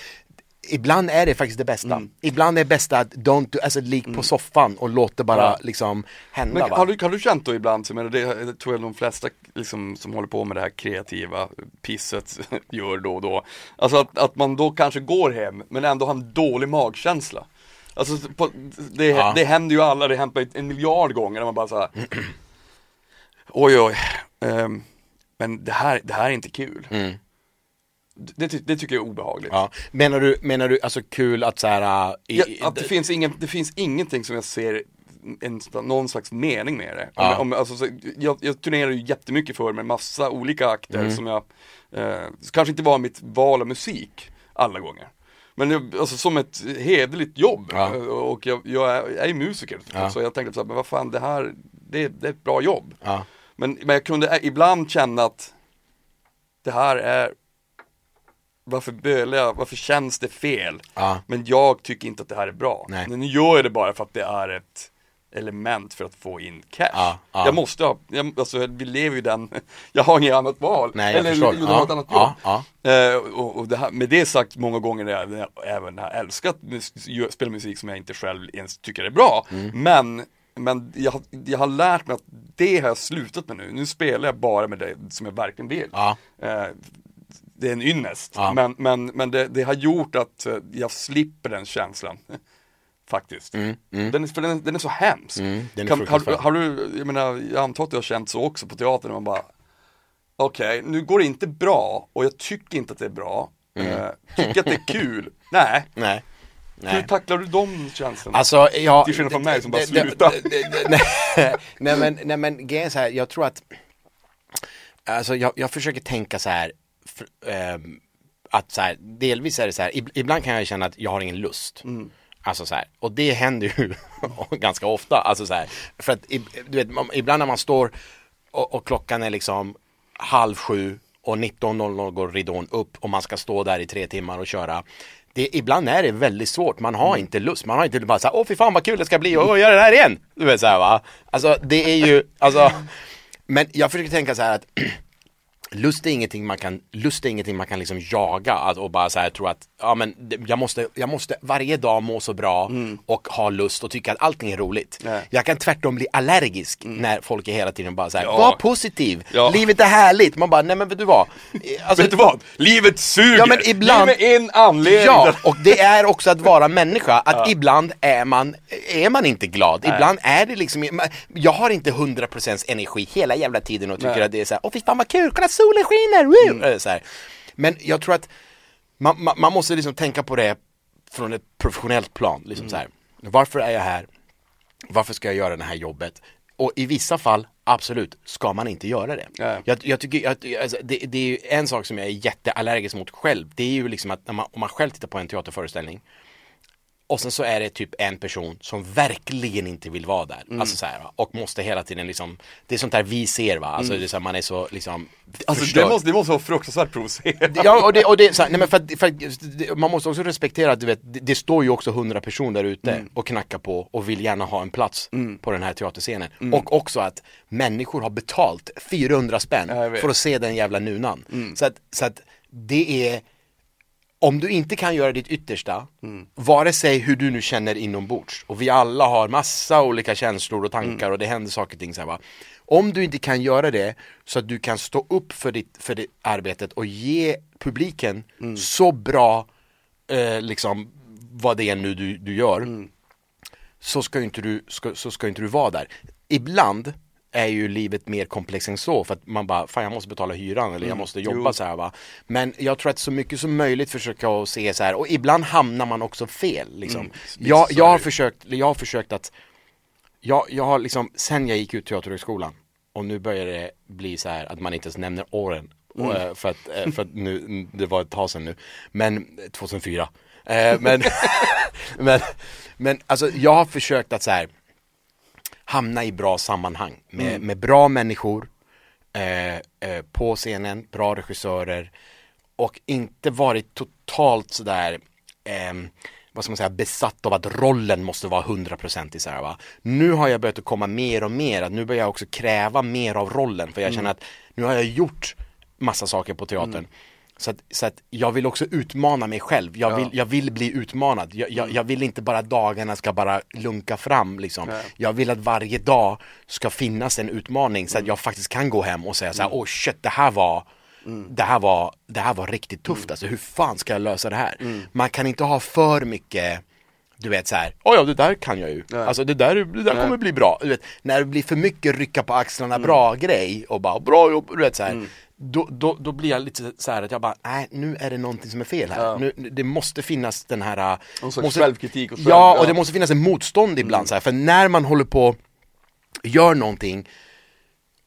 Ibland är det faktiskt det bästa. Ibland är det bästa att don't do, alltså lik på soffan och låt det bara Ja. liksom hända Men har du, har du känt då ibland, så menar, det, tror jag de flesta liksom, som håller på med det här kreativa pisset [LAUGHS] gör då och då. Alltså att, att man då kanske går hem men ändå har en dålig magkänsla. Alltså på, det, Ja. det händer ju alla, det mig en miljard gånger när man bara såhär [CLEARS THROAT] Oj oj, ehm, men det här, det här är inte kul. Det, ty- det tycker jag är obehagligt. Ja. Menar du, menar du alltså kul att så här, äh, i, Ja, att det, finns ingen, det finns ingenting som jag ser en, någon slags mening med det. Om, Ja. om, alltså, så, jag, jag turnerar ju jättemycket för med massa olika akter Mm. som jag, eh, kanske inte var mitt val av musik alla gånger. Men jag, alltså som ett hederligt jobb Ja. Eh, och jag, jag, är, jag är musiker. Ja. Så jag tänkte så här, men vad fan det här, det, det är ett bra jobb. Men, men jag kunde ä- ibland känna att det här är varför bölar jag, varför känns det fel? Ja. Men jag tycker inte att det här är bra. Nej. Men nu gör jag det bara för att det är ett element för att få in cash. Ja, ja. Jag måste ha, jag, alltså vi lever ju den, [LAUGHS] jag har inget annat val. Nej, jag Eller förstår. jag har ett annat jobb. Eh, och, och det här, med det sagt många gånger när jag, när jag även har älskat spela musik som jag inte själv ens tycker är bra. Mm. Men, men jag, har- jag har lärt mig att det har jag slutat med nu. Nu spelar jag bara med det som jag verkligen vill. Ja. Eh, det är en ynnest. Ja. Men, men, men det, det har gjort att eh, jag slipper den känslan. [LAUGHS] Faktiskt. Den, är, för den, den är så hemsk. Mm, den är kan, har, har du, jag menar, jag antar att du har känt så också på teatern. Man bara, okej, nu går det inte bra och jag tycker inte att det är bra. Eh, tycker att det är kul. [LAUGHS] Nej. Nej. Hur Nej. tacklar du de känslorna? Alltså, ja, Till skillnad från mig som bara slutar. [LAUGHS] nej men, nej men grejen är så här, jag tror att Alltså jag, jag försöker tänka så här ehm, Att så här, delvis är det så här, ib- ibland kan jag känna att jag har ingen lust. Alltså så här, och det händer ju [LAUGHS] ganska ofta, alltså så här, för att du vet, ibland när man står och, och klockan är liksom halv sju och 19.00 går ridån upp och man ska stå där i tre timmar och köra. Det, ibland är det väldigt svårt, man har inte lust, man har inte bara såhär, åh fy fan vad kul det ska bli, och göra det här igen! Du vet såhär va, alltså det är ju, alltså Men jag försöker tänka så här att [CLEARS THROAT] Lust är ingenting man kan, lust är ingenting man kan liksom jaga och bara så här tro att, ja men jag måste, jag måste varje dag må så bra och ha lust och tycka att allting är roligt. Nej. Jag kan tvärtom bli allergisk när folk är hela tiden bara så här, Ja. var positiv, Ja. livet är härligt. Man bara, nej men vet du vad? Alltså, Vet du vad? Livet suger! Ja, men ibland- är en anledning! Ja, och det är också att vara människa, att ibland är man, är man inte glad, ibland är det liksom, jag har inte 100% energi hela jävla tiden och tycker Nej. att det är såhär, åh fy fan vad kul, kolla solen skiner, woo! Eller Så här. Men jag tror att man, man, man måste liksom tänka på det från ett professionellt plan, liksom så här. varför är jag här? Varför ska jag göra det här jobbet? Och i vissa fall, absolut, ska man inte göra det. Nej. Jag, jag tycker, jag, alltså, det, det är ju en sak som jag är jätteallergisk mot själv, det är ju liksom att man, om man själv tittar på en teaterföreställning och sen så är det typ en person som verkligen inte vill vara där. Mm. Alltså så här, och måste hela tiden liksom, det är sånt där vi ser va, alltså det är så här, man är så liksom Alltså förstörd. det måste, det måste vara fruktansvärt provocerande. Ja och det, och det så här, nej men för att, för att man måste också respektera att du vet, det, det står ju också hundra personer där ute Mm. och knackar på och vill gärna ha en plats på den här teaterscenen. Och också att människor har betalt 400 spänn. Mm. för att se den jävla nunan. Så, att, så att det är om du inte kan göra ditt yttersta, Mm. vare sig hur du nu känner inombords, och vi alla har massa olika känslor och tankar Mm. och det händer saker och ting så här, va. Om du inte kan göra det så att du kan stå upp för ditt, för ditt arbetet och ge publiken Mm. så bra, eh, liksom, vad det är nu du, du gör, Mm. så ska inte du, ska, så ska inte du vara där. Ibland är ju livet mer komplext än så för att man bara, fan jag måste betala hyran eller jag måste jobba Jo. så här va. Men jag tror att så mycket som möjligt försöka att se så här och ibland hamnar man också fel liksom. Mm, jag, jag har försökt, jag har försökt att jag, jag har liksom, sen jag gick ut Teaterhögskolan och nu börjar det bli så här att man inte ens nämner åren. Mm. Eh, För att, eh, för att nu, det var ett tag sedan nu. Men 2004. Eh, men, [LAUGHS] men, men alltså jag har försökt att så här hamna i bra sammanhang med, Mm. med bra människor eh, eh, på scenen, bra regissörer och inte varit totalt sådär ehm, vad ska man säga, besatt av att rollen måste vara 100% i så här, va. Nu har jag börjat att komma mer och mer, att nu börjar jag också kräva mer av rollen för jag känner att nu har jag gjort massa saker på teatern. Så, att, så att jag vill också utmana mig själv, jag vill, jag vill bli utmanad. Jag, jag, jag vill inte bara dagarna ska bara lunka fram liksom. Nej. Jag vill att varje dag ska finnas en utmaning så att jag faktiskt kan gå hem och säga så här, åh shit det här var det, här var, det här var riktigt tufft. Alltså, hur fan ska jag lösa det här? Man kan inte ha för mycket du vet så här, oh ja det där kan jag ju, Nej. alltså det där, det där kommer bli bra. Du vet, när det blir för mycket rycka på axlarna, Mm. bra grej och bara bra jobb, du vet så här. Då, då, då blir jag lite så här att jag bara, nej nu är det någonting som är fel här. Ja. Nu, det måste finnas den här äh, Någon sorts måste, självkritik och själv- Ja, och ja. det måste finnas en motstånd ibland så här, för när man håller på gör någonting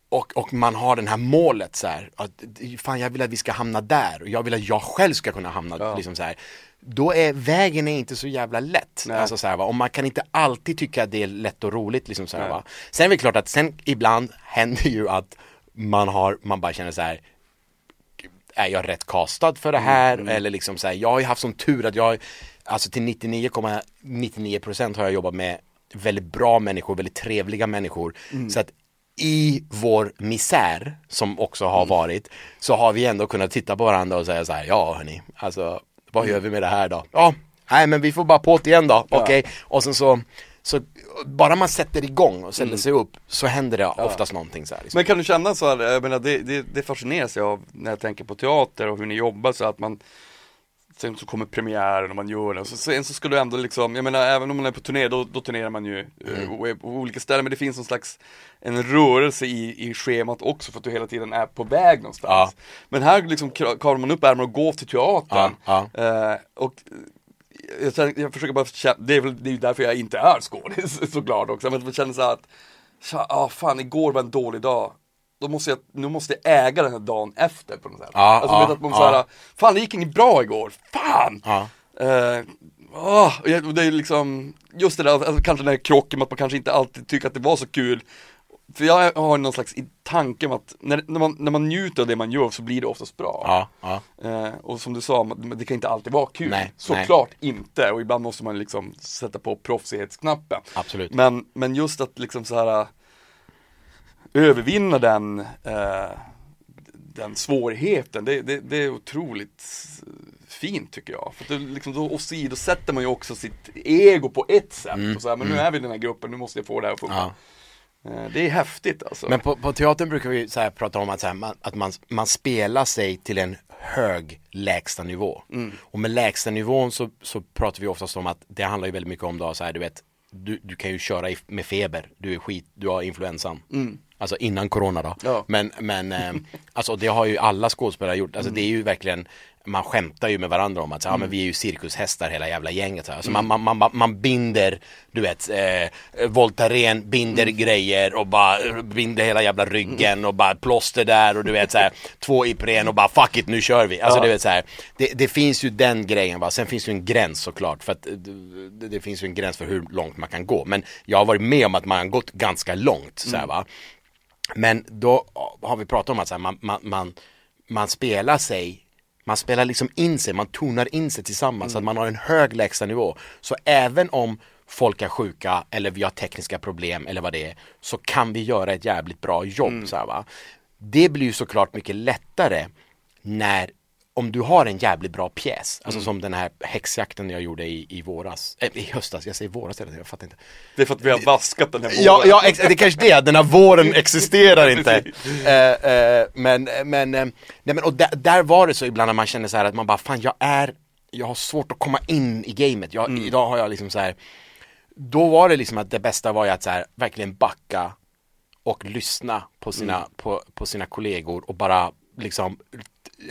och, och man har den här målet så här, att fan jag vill att vi ska hamna där och jag vill att jag själv ska kunna hamna Ja. liksom så här. Då är vägen är inte så jävla lätt. Nej. Alltså så här, va? Och man kan inte alltid tycka att det är lätt och roligt liksom så här, va. Sen är det klart att sen ibland händer ju att man har, man bara känner så här är jag rätt castad för det här? Eller liksom så här, jag har ju haft sån tur att jag, alltså till 99,99% har jag jobbat med väldigt bra människor, väldigt trevliga människor. Så att i vår misär, som också har varit, så har vi ändå kunnat titta på varandra och säga så här, ja hörni, alltså vad gör vi med det här då? Ja, nej men vi får bara på det igen då, okej. Och sen så, så, bara man sätter igång och ställer sig upp så händer det oftast någonting så här. Liksom. Men kan du känna så här, jag menar det, det, det fascineras jag av när jag tänker på teater och hur ni jobbar så att man Sen så kommer premiären och man gör det, och så, sen så ska du ändå liksom, jag menar även om man är på turné då, då turnerar man ju eh, och är på olika ställen men det finns någon slags En rörelse i, i schemat också för att du hela tiden är på väg någonstans. Ja. Men här liksom kavlar man upp ärmarna och går till teatern. Ja, Eh, Och eh, jag, jag försöker bara känna, det är väl det är därför jag inte är skådis [LAUGHS] såklart också, men jag känner så att Ja, ah, fan igår var en dålig dag. Då måste jag, nu måste jag äga den här dagen efter på något sätt. Ja, alltså, ja, att man ja. så här, fan det gick inget bra igår, fan! Ja. Jag- och det är liksom, just det där, alltså, kanske den här krocken med att man kanske inte alltid tycker att det var så kul. För jag har någon slags tanke om att när, när, man, när man njuter av det man gör så blir det oftast bra. Ja, ja. Eh, och som du sa, det kan inte alltid vara kul. Nej, Såklart inte, och ibland måste man liksom sätta på proffsighetsknappen. Absolut. Men, men just att liksom så här övervinna den, eh, den svårigheten, det, det, det är otroligt fint tycker jag. För att det, liksom, då åsidosätter man ju också sitt ego på ett sätt. och så här, men nu är vi i den här gruppen, nu måste jag få det här att funka. Ja. Eh, Det är häftigt alltså. Men på, på teatern brukar vi så prata om att, här, man, att man, man spelar sig till en hög lägsta nivå. Och med lägsta nivån så, så pratar vi oftast om att det handlar ju väldigt mycket om då, så här, du vet, du, du kan ju köra i, med feber, du är skit, du har influensan. Alltså innan corona då. Ja. Men, men eh, alltså det har ju alla skådespelare gjort, alltså det är ju verkligen man skämtar ju med varandra om att så, ja, men vi är ju cirkushästar hela jävla gänget. Så. Alltså man, man, man, man binder, du vet, eh, Voltaren binder grejer och bara binder hela jävla ryggen och bara plåster där och du vet så här, två Ipren och bara fuck it nu kör vi. Alltså Ja. du vet så här, det, det finns ju den grejen va, sen finns ju en gräns såklart för att eh, det, det finns ju en gräns för hur långt man kan gå. Men jag har varit med om att man har gått ganska långt så här, va. Men då har vi pratat om att här, man, man, man, man spelar sig man spelar liksom in sig, man tonar in sig tillsammans så att man har en hög lägstanivå. Så även om folk är sjuka eller vi har tekniska problem eller vad det är så kan vi göra ett jävligt bra jobb. Så här, va? Det blir ju såklart mycket lättare när om du har en jävligt bra pjäs, alltså som den här häxjakten jag gjorde i, i våras, äh, i höstas, jag säger våras tiden, jag fattar inte. Det är för att vi har vaskat den här våren. Ja, ja det är kanske det, den här våren [LAUGHS] existerar inte. Eh, eh, men, men, eh, nej men och där, där var det så ibland när man känner så här att man bara, fan jag är, jag har svårt att komma in i gamet. Jag, Idag har jag liksom så här, då var det liksom att det bästa var ju att så här, verkligen backa och lyssna på sina, på, på sina kollegor och bara liksom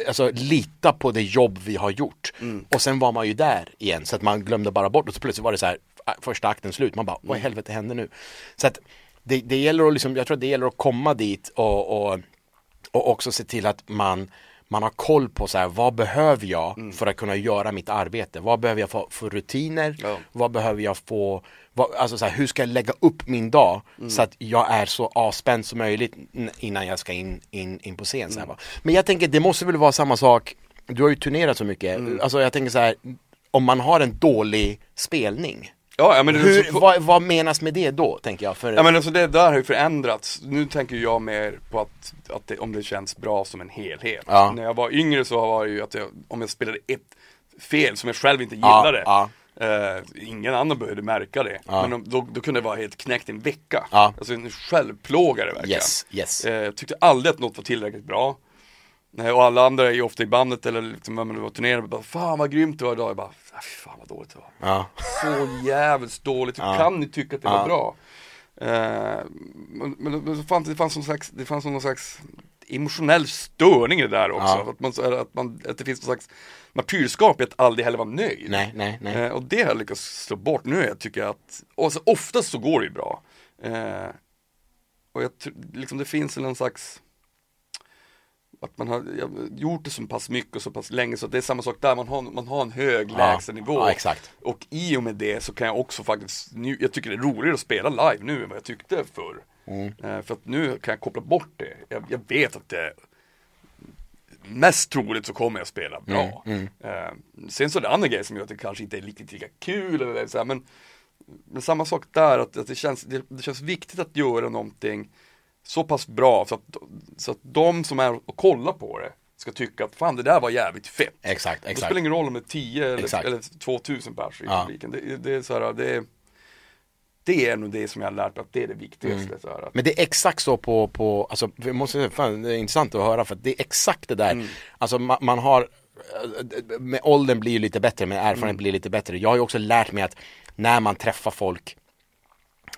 Alltså lita på det jobb vi har gjort. Och sen var man ju där igen så att man glömde bara bort och så plötsligt var det så här ä, första akten slut, man bara vad i helvete händer nu? Så att det, det gäller att liksom, jag tror att det gäller att komma dit och, och, och också se till att man man har koll på så här, vad behöver jag för att kunna göra mitt arbete? Vad behöver jag få för rutiner? Ja. Vad behöver jag få, vad, alltså så här, hur ska jag lägga upp min dag så att jag är så avspänd som möjligt innan jag ska in, in, in på scen. Så här, va? Men jag tänker, det måste väl vara samma sak, du har ju turnerat så mycket, alltså jag tänker så här, om man har en dålig spelning, Ja, men hur, så, vad, vad menas med det då, tänker jag? För, Ja men alltså det där har ju förändrats. Nu tänker jag mer på att, att det, om det känns bra som en helhet. Ja. När jag var yngre så var det ju att jag, om jag spelade ett fel som jag själv inte gillade. ja. Eh, ingen annan behövde märka det. Men då, då kunde det vara helt knäckt en vecka. Alltså en självplågare verkligen. Yes, yes. Eh, jag tyckte aldrig att något var tillräckligt bra. Eh, och alla andra är ju ofta i bandet eller liksom, när man var turnerande, bara Fan vad grymt det var idag. Jag bara, "Ah, fy fan vad dåligt det var. ja. Så jävligt dåligt, hur Ja. kan ni tycka att det Ja. var bra? Eh, men, men, så fanns, det fanns någon slags, det fanns någon slags emotionell störning i det där också. Ja. Att, man, att, man, att det finns någon slags martyrskap i att aldrig heller vara nöjd. Nej, nej, nej. Eh, och det har jag lyckats slå bort nu. Jag tycker att, och så oftast så går det ju bra. Eh, och jag tror, liksom det finns någon slags att man har gjort det så pass mycket och så pass länge så det är samma sak där, man har, man har en hög lägstanivå. Ja, exakt. Och i och med det så kan jag också faktiskt, nu, jag tycker det är roligare att spela live nu än vad jag tyckte förr. Mm. Eh, för att nu kan jag koppla bort det. Jag, jag vet att det Mest troligt så kommer jag spela bra. Mm, Eh, sen så är det andra grejer som gör att det kanske inte är riktigt lika kul eller så här, men, men samma sak där, att, att det, känns, det, det känns viktigt att göra någonting så pass bra så att, så att de som är och kollar på det ska tycka att fan det där var jävligt fett. Exakt, Det exakt. spelar ingen roll om det är 10 Exakt. eller, eller 2000 pers i Ja. publiken. Det, det är så här, det, det är nog det som jag har lärt mig att det är det viktigaste. Mm. Så här, att, Men det är exakt så på, på alltså, jag måste säga, fan, det är intressant att höra för att det är exakt det där. Alltså man, man har, eh, med åldern blir ju lite bättre, med erfarenhet blir lite bättre. Jag har ju också lärt mig att när man träffar folk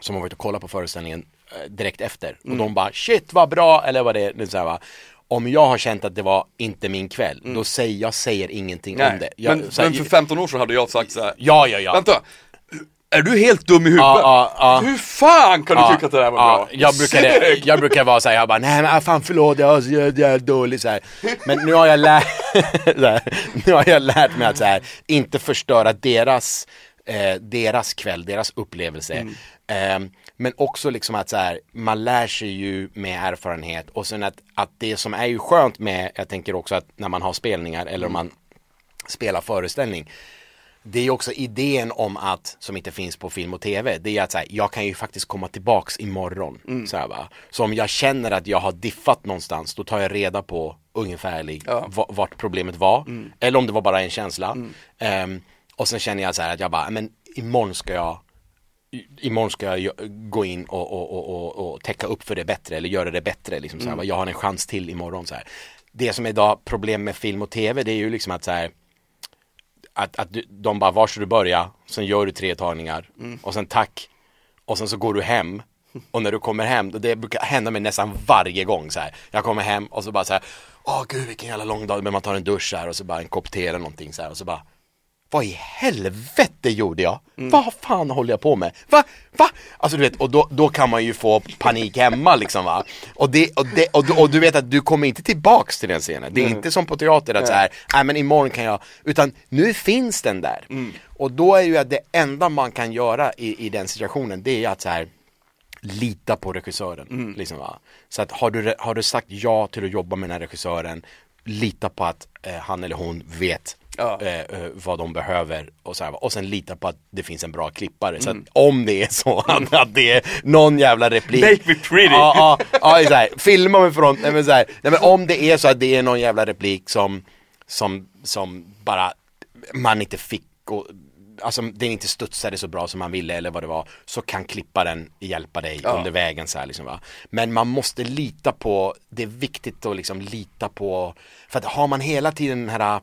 som har varit och kollat på föreställningen direkt efter och de bara shit vad bra eller vad det är, är så här, va. Om jag har känt att det var inte min kväll, då säger jag säger ingenting om det. Jag, men, här, men för 15 år sedan hade jag sagt så här. Ja, ja, ja. Vänta, är du helt dum i huvudet? Ja, ja. Hur fan kan du tycka att det där var bra? Jag brukar, [LAUGHS] jag brukar vara såhär, jag bara nej men fan förlåt jag var så jävla dålig så här. Men nu har jag lärt, [LAUGHS] nu har jag lärt mig att så här, inte förstöra deras, eh, deras kväll, deras upplevelse. Mm. Eh, men också liksom att så här, man lär sig ju med erfarenhet och sen att, att det som är ju skönt med, jag tänker också att när man har spelningar eller Mm. om man spelar föreställning det är också idén om att, som inte finns på film och tv, det är att så här, jag kan ju faktiskt komma tillbaks imorgon. Mm. Så, här, va? så om jag känner att jag har diffat någonstans, då tar jag reda på ungefärlig Ja. Mm. va- vart problemet var. Eller om det var bara en känsla. Ehm, och sen känner jag så här att jag bara, men imorgon ska jag Imorgon ska jag gå in och, och, och, och, och täcka upp för det bättre eller göra det bättre. Liksom, så här, va? Jag har en chans till imorgon. Så här. Det som är idag problem med film och tv det är ju liksom att så här, att, att du, de bara, var ska du börja? Sen gör du tre tagningar och sen tack. Och sen så går du hem. Och när du kommer hem, det brukar hända mig nästan varje gång så här. Jag kommer hem och så bara så här, åh gud vilken jävla lång dag, men man tar en dusch här och så bara en kopp te eller någonting så här och så bara vad i helvete gjorde jag? Vad fan håller jag på med? Va? Va? Alltså du vet, och då, då kan man ju få panik hemma liksom va Och, det, och, det, och, du- och du vet att du kommer inte tillbaks till den scenen Det är inte som på teater att så här, nej men imorgon kan jag Utan nu finns den där Och då är ju att det enda man kan göra i, i den situationen Det är att så här lita på regissören. Liksom, va? Så att har du, har du sagt ja till att jobba med den här regissören, lita på att eh, han eller hon vet Ja. eh, eh, vad de behöver och, så här, och sen lita på att det finns en bra klippare. Så att om det är så [LAUGHS] att, att det är någon jävla replik Make me pretty. Ja, ja, ja så här, filma med front, nej men, så här, nej men om det är så att det är någon jävla replik som, som, som bara man inte fick och Alltså den inte studsade så bra som man ville eller vad det var Så kan klipparen hjälpa dig Ja. under vägen så här liksom va Men man måste lita på Det är viktigt att liksom lita på För att har man hela tiden den här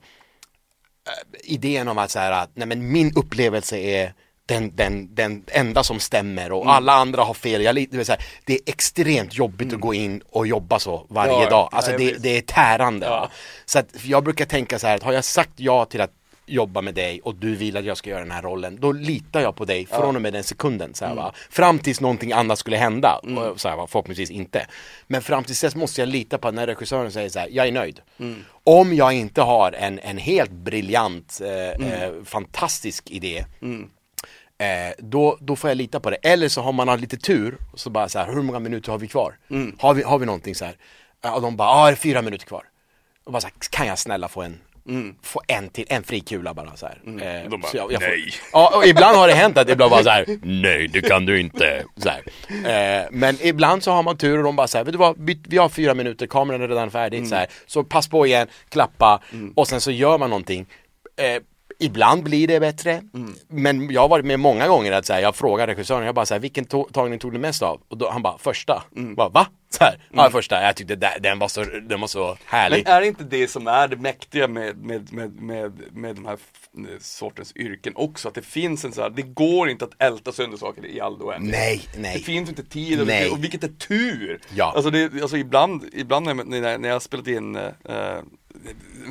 Idén om att så här att, nej men min upplevelse är den, den, den enda som stämmer och alla andra har fel. Jag, det, här, det är extremt jobbigt att gå in och jobba så varje Ja, dag. Alltså ja, det, det är tärande. Ja. Så att jag brukar tänka så här, att har jag sagt ja till att jobba med dig och du vill att jag ska göra den här rollen, då litar jag på dig från och med den sekunden. Så här, va? Fram tills någonting annat skulle hända, och, så här, va? förhoppningsvis inte. Men fram tills dess måste jag lita på när regissören säger så här, jag är nöjd. Om jag inte har en, en helt briljant, eh, eh, fantastisk idé, Eh, då, då får jag lita på det. Eller så har man lite tur, så bara så här, hur många minuter har vi kvar? Har, vi, har vi någonting så här? Och de bara, ja det är fyra minuter kvar. Och bara så här, kan jag snälla få en, få en till, en fri kula bara så här. Eh, De bara, så jag, jag får- nej. Ja, och ibland har det hänt att det bara så här, [LAUGHS] nej det kan du inte. Så här. Eh, men ibland så har man tur och de bara så här, vet du vad, vi, vi har fyra minuter, kameran är redan färdig, så, här. så pass på igen, klappa och sen så gör man någonting. Eh, Ibland blir det bättre, men jag har varit med många gånger att så här, jag frågar regissören, jag bara så här, vilken to- tagning tog du mest av? Och då, han bara, första. Bara, va? [LAUGHS] Så här, ja första, jag tyckte det- den var så, den var så härlig. Men är det inte det som är det mäktiga med, med, med, med, med den här sortens yrken också? Att det finns en så här, det går inte att älta sönder saker i all oändlighet. Nej, nej. Det finns inte tid och, Nej. och vilket är tur! Ja. Alltså, det, alltså ibland, ibland när, när, när jag spelat in eh,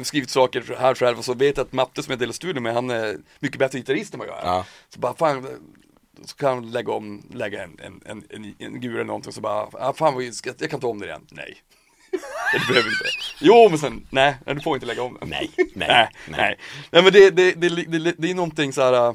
skrivit saker här själv och så vet jag att Matte som jag delar studio med, han är mycket bättre gitarrist än vad jag är. Ja. Så bara fan, så kan han lägga om, lägga en, en, en, en, en gur eller någonting så bara, ah, fan vad, ska, jag kan ta om det igen. Nej. [LAUGHS] Det behöver inte. Jo men sen, nej, nej, du får inte lägga om den. Nej, [LAUGHS] nej, nej, nej. nej. nej men det, det, det, det, det är någonting så här äh,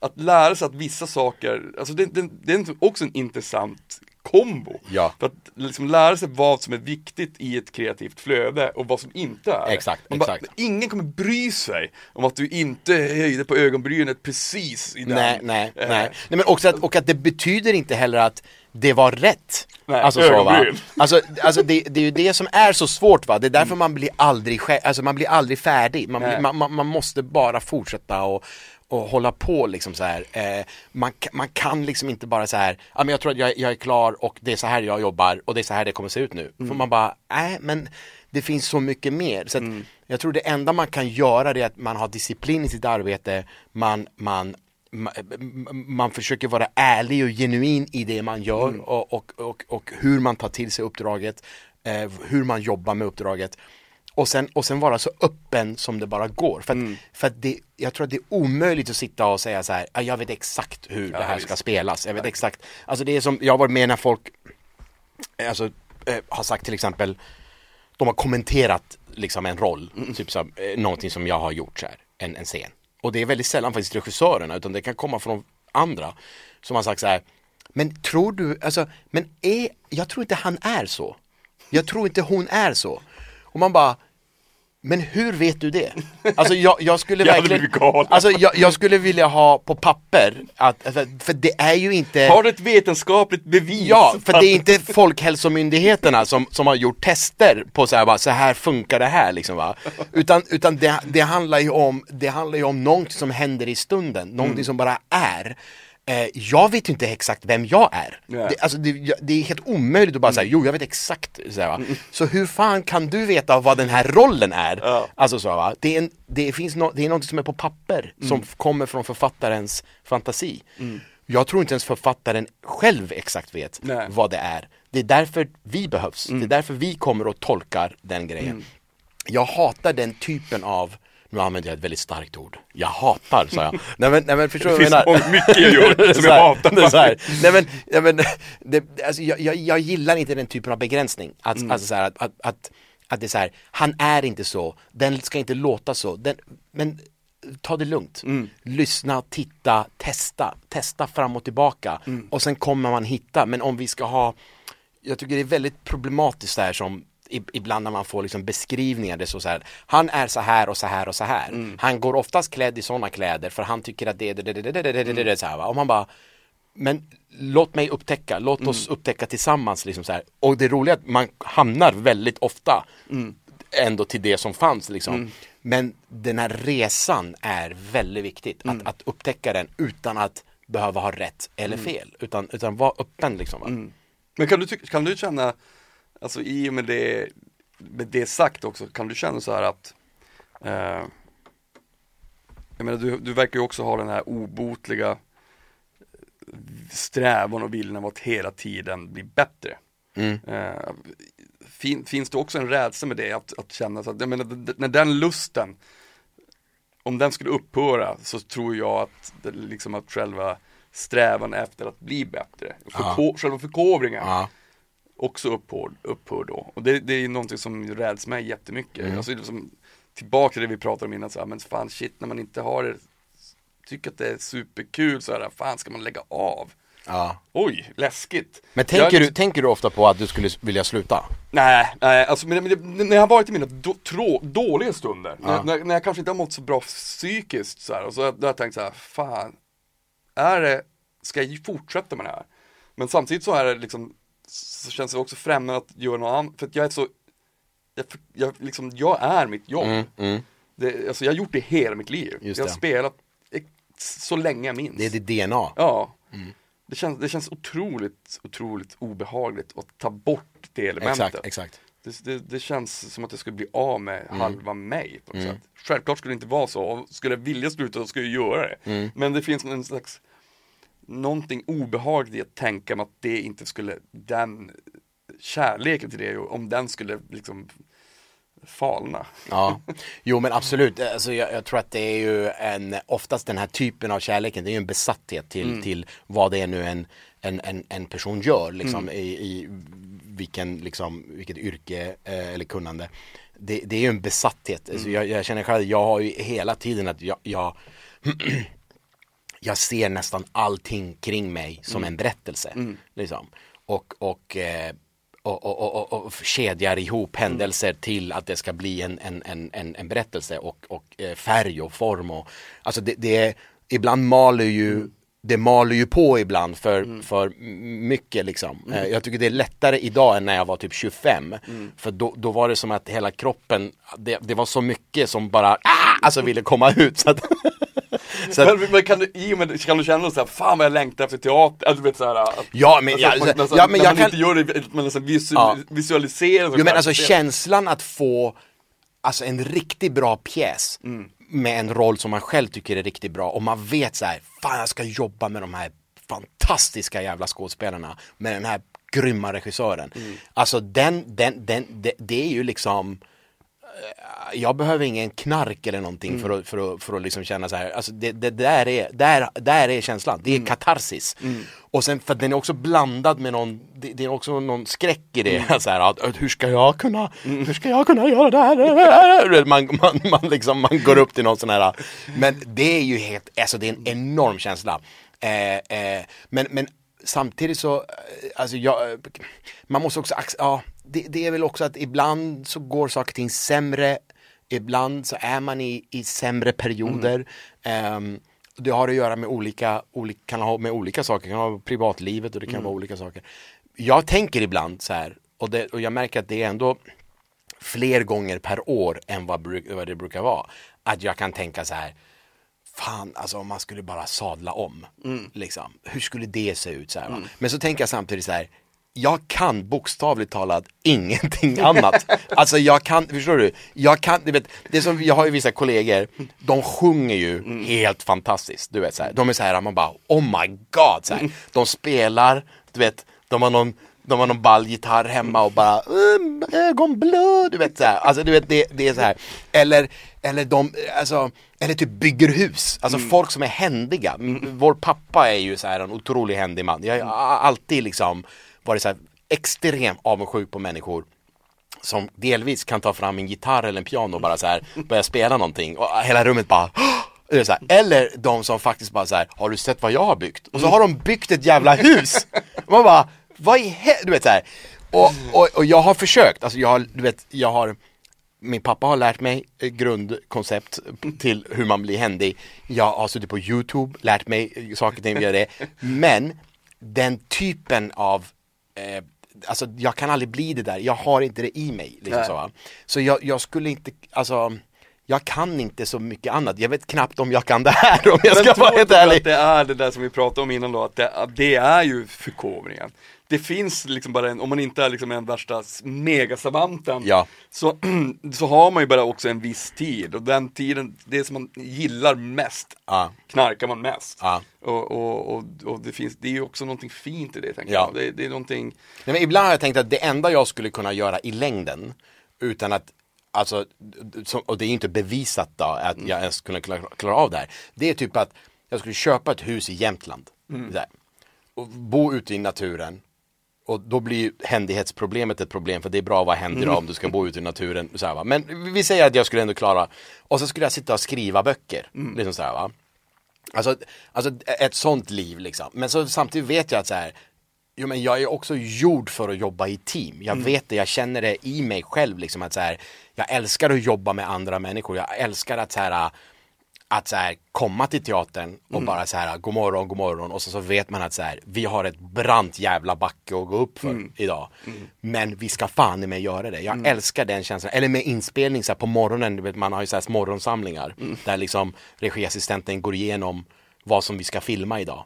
att lära sig att vissa saker, alltså det, det, det är också en intressant kombo. Ja. För att liksom lära sig vad som är viktigt i ett kreativt flöde och vad som inte är. Exakt, Man bara, exakt. ingen kommer bry sig om att du inte höjde på ögonbrynet precis i den. Nej, nej, eh, nej. nej men också att, och att det betyder inte heller att det var rätt. Nej, alltså så va. Alltså, alltså det, det är ju det som är så svårt va, det är därför man blir aldrig, alltså man blir aldrig färdig. Man, blir, man, man, man måste bara fortsätta och och hålla på liksom så här. Eh, man, man kan liksom inte bara så här, ja men jag tror att jag, jag är klar och det är så här jag jobbar och det är så här det kommer se ut nu. För man bara, nej men det finns så mycket mer. Så att jag tror det enda man kan göra det är att man har disciplin i sitt arbete, man, man ma- man försöker vara ärlig och genuin i det man gör och, och, och, och hur man tar till sig uppdraget, eh, hur man jobbar med uppdraget. Och sen, och sen vara så öppen som det bara går. För att, för att det, jag tror att det är omöjligt att sitta och säga så här, "Ah, jag vet exakt hur det här ska visst. spelas. Jag vet exakt, alltså det är som, jag har varit med när folk eh, alltså, eh, har sagt till exempel, de har kommenterat liksom en roll, typ så, här, eh, någonting som jag har gjort så här, en, en scen. Och det är väldigt sällan faktiskt regissörerna, utan det kan komma från andra som har sagt så här, men tror du, alltså, men är, jag tror inte han är så. Jag tror inte hon är så. Och man bara, men hur vet du det? [LAUGHS] Alltså jag, jag skulle Jag verkligen, alltså jag, jag skulle vilja ha på papper, att, för, för det är ju inte Har du ett vetenskapligt bevis? Ja, för det är inte Folkhälsomyndigheterna som, som har gjort tester på så här, bara, så här funkar det här liksom va. Utan, utan det, det, handlar ju om, det handlar ju om någonting som händer i stunden, någonting som bara är. Eh, jag vet inte exakt vem jag är. Nej. Det, alltså det, det är helt omöjligt att bara säga, jo jag vet exakt. Så, här, va? så hur fan kan du veta vad den här rollen är? Ja. Alltså så va, det är, en, det finns no, det är något som är på papper, som f- kommer från författarens fantasi. Jag tror inte ens författaren själv exakt vet Nej. vad det är. Det är därför vi behövs, det är därför vi kommer och tolkar den grejen. Jag hatar den typen av nu använder jag ett väldigt starkt ord. Jag hatar, sa jag. Nej men, nej, men förstår du Det vad jag finns menar? mycket jag gör som [LAUGHS] jag hatar det här. Nej men, nej, men det, alltså, jag, jag, jag gillar inte den typen av begränsning. Att, Mm. alltså, så här, att, att, att, det är så här, han är inte så, den ska inte låta så. Den, men ta det lugnt. Mm. Lyssna, titta, testa. Testa fram och tillbaka. Mm. Och sen kommer man hitta. Men om vi ska ha, jag tycker det är väldigt problematiskt det här som Ibland när man får liksom beskrivningar, det är så, så här, han är så här och så här och så här. Mm. Han går oftast klädd i sådana kläder för han tycker att det är det, det, det, det, det, det, det, det, så här, va? Och man bara, men låt mig upptäcka, låt oss upptäcka tillsammans liksom så här. Och det roliga är att man hamnar väldigt ofta ändå till det som fanns liksom. Men den här resan är väldigt viktigt, att, att upptäcka den utan att behöva ha rätt eller fel, utan, utan vara öppen liksom. Va? Men kan du, kan du känna, alltså i och med det, med det sagt också, kan du känna så här att eh, Jag menar du, du verkar ju också ha den här obotliga strävan och viljan av att hela tiden bli bättre. Eh, fin, finns det också en rädsla med det, att, att känna så att, jag menar, när den lusten om den skulle upphöra så tror jag att, liksom att själva strävan efter att bli bättre, förko- själva förkovringen Ja. Också upphör, upphör då. Och det, det är någonting som räds mig jättemycket. Mm. Alltså, liksom, tillbaka till det vi pratade om innan, så här, men fan shit när man inte har det, tycker att det är superkul så här, fan ska man lägga av? Ja. Oj, läskigt. Men tänker, Jag- du, tänker du ofta på att du skulle vilja sluta? Nej, nej alltså men, men, när jag har varit i mina då, trå, dåliga stunder, när, när, när jag kanske inte har mått så bra psykiskt så här, och så har jag tänkt så här, fan, är det, ska jag fortsätta med det här? Men samtidigt så är det liksom, så känns det också främmande att göra något annat, för att jag är så, jag, jag, liksom, jag är mitt jobb. Det, alltså jag har gjort det hela mitt liv. Just jag har det. spelat så länge jag minns. Det är ditt DNA. Ja. Det, känns, det känns otroligt, otroligt obehagligt att ta bort det elementet. Exakt, exakt. Det, det, det känns som att jag skulle bli av med Mm. halva mig på något sätt. Självklart skulle det inte vara så, och skulle jag vilja sluta så skulle jag göra det. Mm. Men det finns en slags Någonting obehagligt i att tänka mig att det inte skulle, den kärleken till det, om den skulle liksom falna. Ja, jo men absolut. Alltså, jag, jag tror att det är ju en, oftast den här typen av kärleken, det är ju en besatthet till, till vad det är nu en, en, en, en person gör liksom, i, i vilken, liksom, vilket yrke eh, eller kunnande. Det, det är ju en besatthet. Alltså, jag, jag känner själv, jag har ju hela tiden att jag, jag [CLEARS THROAT] jag ser nästan allting kring mig som en berättelse. Liksom. Och, och, eh, och, och, och, och, och kedjar ihop händelser till att det ska bli en, en, en, en, berättelse och, och eh, färg och form. Och, alltså det, det är, ibland maler ju det maler ju på ibland för, för mycket liksom. Eh, Jag tycker det är lättare idag än när jag var typ 25. För då, då var det som att hela kroppen, det, det var så mycket som bara, ah! alltså ville komma ut. Så att, [LAUGHS] så att, Men, men kan du, i och med kan du känna så här, fan vad jag längtar efter teater, alltså, du vet såhär att, Ja, men alltså, jag- man, nästan, ja, men när jag man kan- inte gör det, man nästan visu, Ja. visualiserar Jo men alltså känslan att få Alltså en riktigt bra pjäs med en roll som man själv tycker är riktigt bra och man vet så här, fan jag ska jobba med de här fantastiska jävla skådespelarna med den här grymma regissören. Alltså den, den, den, det, det är ju liksom jag behöver ingen knark eller någonting för att, för att, för att liksom känna så här, alltså det, det där, är, där, där är känslan, det är katarsis. Och sen för att den är också blandad med någon, det, det är också någon skräck i det, [LAUGHS] så här, att, att hur ska jag kunna, hur ska jag kunna göra det här? [LAUGHS] Man, man, man, liksom, man går upp till någon sån här, men det är ju helt, alltså det är en enorm känsla. Eh, eh, men, men samtidigt så, eh, alltså jag, eh, man måste också, ja, det, det är väl också att ibland så går saker och ting sämre, ibland så är man i, i sämre perioder. Ehm, det har att göra med olika, olika, kan ha med olika saker, det kan ha privatlivet och det kan vara olika saker. Jag tänker ibland så här, och, det, och jag märker att det är ändå fler gånger per år än vad, vad det brukar vara. Att jag kan tänka så här, fan alltså om man skulle bara sadla om. Liksom. Hur skulle det se ut? Så här, va? Men så tänker jag samtidigt så här, jag kan bokstavligt talat ingenting [LAUGHS] annat. Alltså jag kan, förstår du? Jag kan, du vet, det som, jag har ju vissa kollegor, de sjunger ju helt fantastiskt. Du vet så här, de är så här, man bara, oh my god, så här. De spelar, du vet, de har någon de har någon ball gitarr hemma och bara um, ögonblå, du vet så här. Alltså du vet det, det är så här. Eller, eller de, alltså, eller typ bygger hus, alltså folk som är händiga. M- Vår pappa är ju så här en otroligt händig man. Jag har alltid liksom varit så här extremt avundsjuk på människor som delvis kan ta fram en gitarr eller en piano och bara så här börja spela någonting och hela rummet bara [GASPS] det så här. Eller de som faktiskt bara så här, har du sett vad jag har byggt? Och så har de byggt ett jävla hus! Och man bara, vad i helvete? Du vet så här. Och, och, och jag har försökt, alltså jag har, du vet, jag har min pappa har lärt mig grundkoncept till hur man blir händig. Jag har suttit på YouTube, lärt mig saker och ting, via det. Men den typen av eh, Alltså jag kan aldrig bli det där, jag har inte det i mig. Liksom Nej. så, så jag, jag skulle inte, alltså jag kan inte så mycket annat. Jag vet knappt om jag kan det här om jag Men ska vara helt ärlig. att det är det där som vi pratade om innan då, att det, det är ju förkovringen. Det finns liksom bara en, om man inte är liksom en värsta megasavanten, Ja. så, [CLEARS THROAT] så har man ju bara också en viss tid och den tiden, det som man gillar mest, Ja. knarkar man mest. Ja. Och, och, och, och det finns, det är ju också någonting fint i det tänker Ja. jag. Det, det är någonting, Nej, men ibland har jag tänkt att det enda jag skulle kunna göra i längden utan att alltså, och det är inte bevisat då att jag ens skulle klara, klara av det här. Det är typ att jag skulle köpa ett hus i Jämtland. Där, och bo ute i naturen. Och då blir händighetsproblemet ett problem för det är bra att vara händig då om du ska bo ute i naturen. Så här, va? Men vi säger att jag skulle ändå klara, och så skulle jag sitta och skriva böcker. Liksom så här, va? Alltså, alltså ett sånt liv liksom. Men så samtidigt vet jag att så här, jo men jag är också gjord för att jobba i team. Jag vet det, jag känner det i mig själv liksom att så här, jag älskar att jobba med andra människor. Jag älskar att så här, att så här, komma till teatern och bara så här, god morgon, god morgon och så, så vet man att så här, vi har ett brant jävla backe att gå upp för idag. Men vi ska fan i mig göra det. Jag älskar den känslan. Eller med inspelning så här, på morgonen, vet, man har ju så här morgonsamlingar där liksom regiassistenten går igenom vad som vi ska filma idag.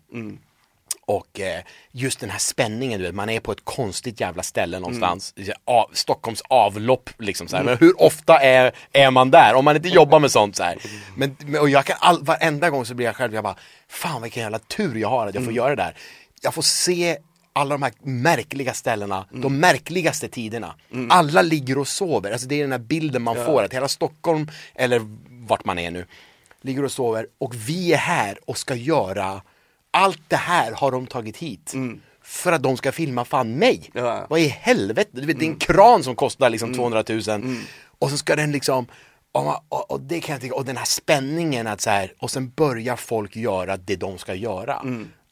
Och eh, just den här spänningen, du vet, man är på ett konstigt jävla ställe någonstans. Av, Stockholms avlopp liksom så här. Men hur ofta är, är man där? Om man inte jobbar med sånt så här. Men, men- och jag kan all, varenda gång så blir jag själv, jag bara, fan vilken jävla tur jag har att jag får göra det där. Jag får se alla de här märkliga ställena, de märkligaste tiderna. Alla ligger och sover, alltså det är den här bilden man får, att hela Stockholm, eller vart man är nu, ligger och sover och vi är här och ska göra allt det här har de tagit hit. För att de ska filma fan mig. Ja. Vad i helvete? Du vet, Det är en kran som kostar liksom 200 000 och så ska den liksom och, och, och det kan jag tycka, och den här spänningen att så här, och sen börjar folk göra det de ska göra.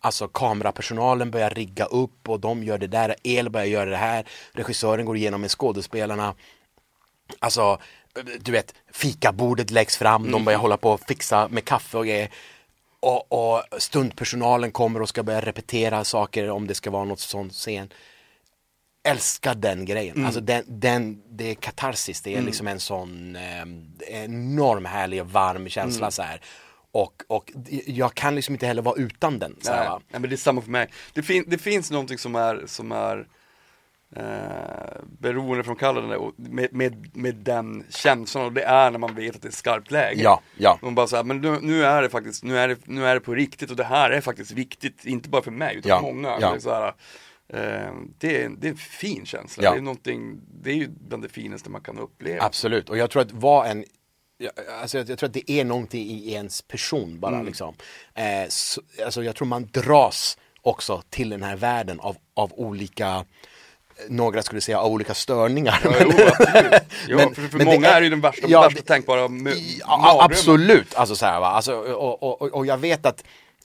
Alltså kamerapersonalen börjar rigga upp och de gör det där, El börjar göra det här, regissören går igenom med skådespelarna. Alltså, du vet, fikabordet läggs fram, de börjar hålla på och fixa med kaffe och grejer. Och, och stundpersonalen kommer och ska börja repetera saker om det ska vara något sånt scen. Älskar den grejen, alltså den, den, det är katarsis, det är liksom en sån eh, enorm härlig och varm känsla så här. Och, och jag kan liksom inte heller vara utan den. Så här, nej, men det är samma för mig. Det, fin det finns någonting som är, som är eh, beroendeframkallande och med, med, med den känslan och det är när man vet att det är skarpt läge. Ja, ja. Man bara säger, men nu, nu är det faktiskt, nu är det, nu är det på riktigt och det här är faktiskt viktigt, inte bara för mig utan Ja, för många. ja. Det, är så här, eh, det, är, det är en fin känsla, Ja. det är någonting, det är ju bland det finaste man kan uppleva. Absolut, och jag tror att vad en alltså jag, jag tror att det är någonting i ens person bara Mm. liksom. Eh, så, alltså jag tror man dras också till den här världen av, av olika några skulle säga av olika störningar. Ja, jo, absolut. Jo, Men- för för men många är- är ju den värsta, ja, värsta tänkbara Ja, absolut, alltså så här, va? Alltså, och, och, och, och jag vet att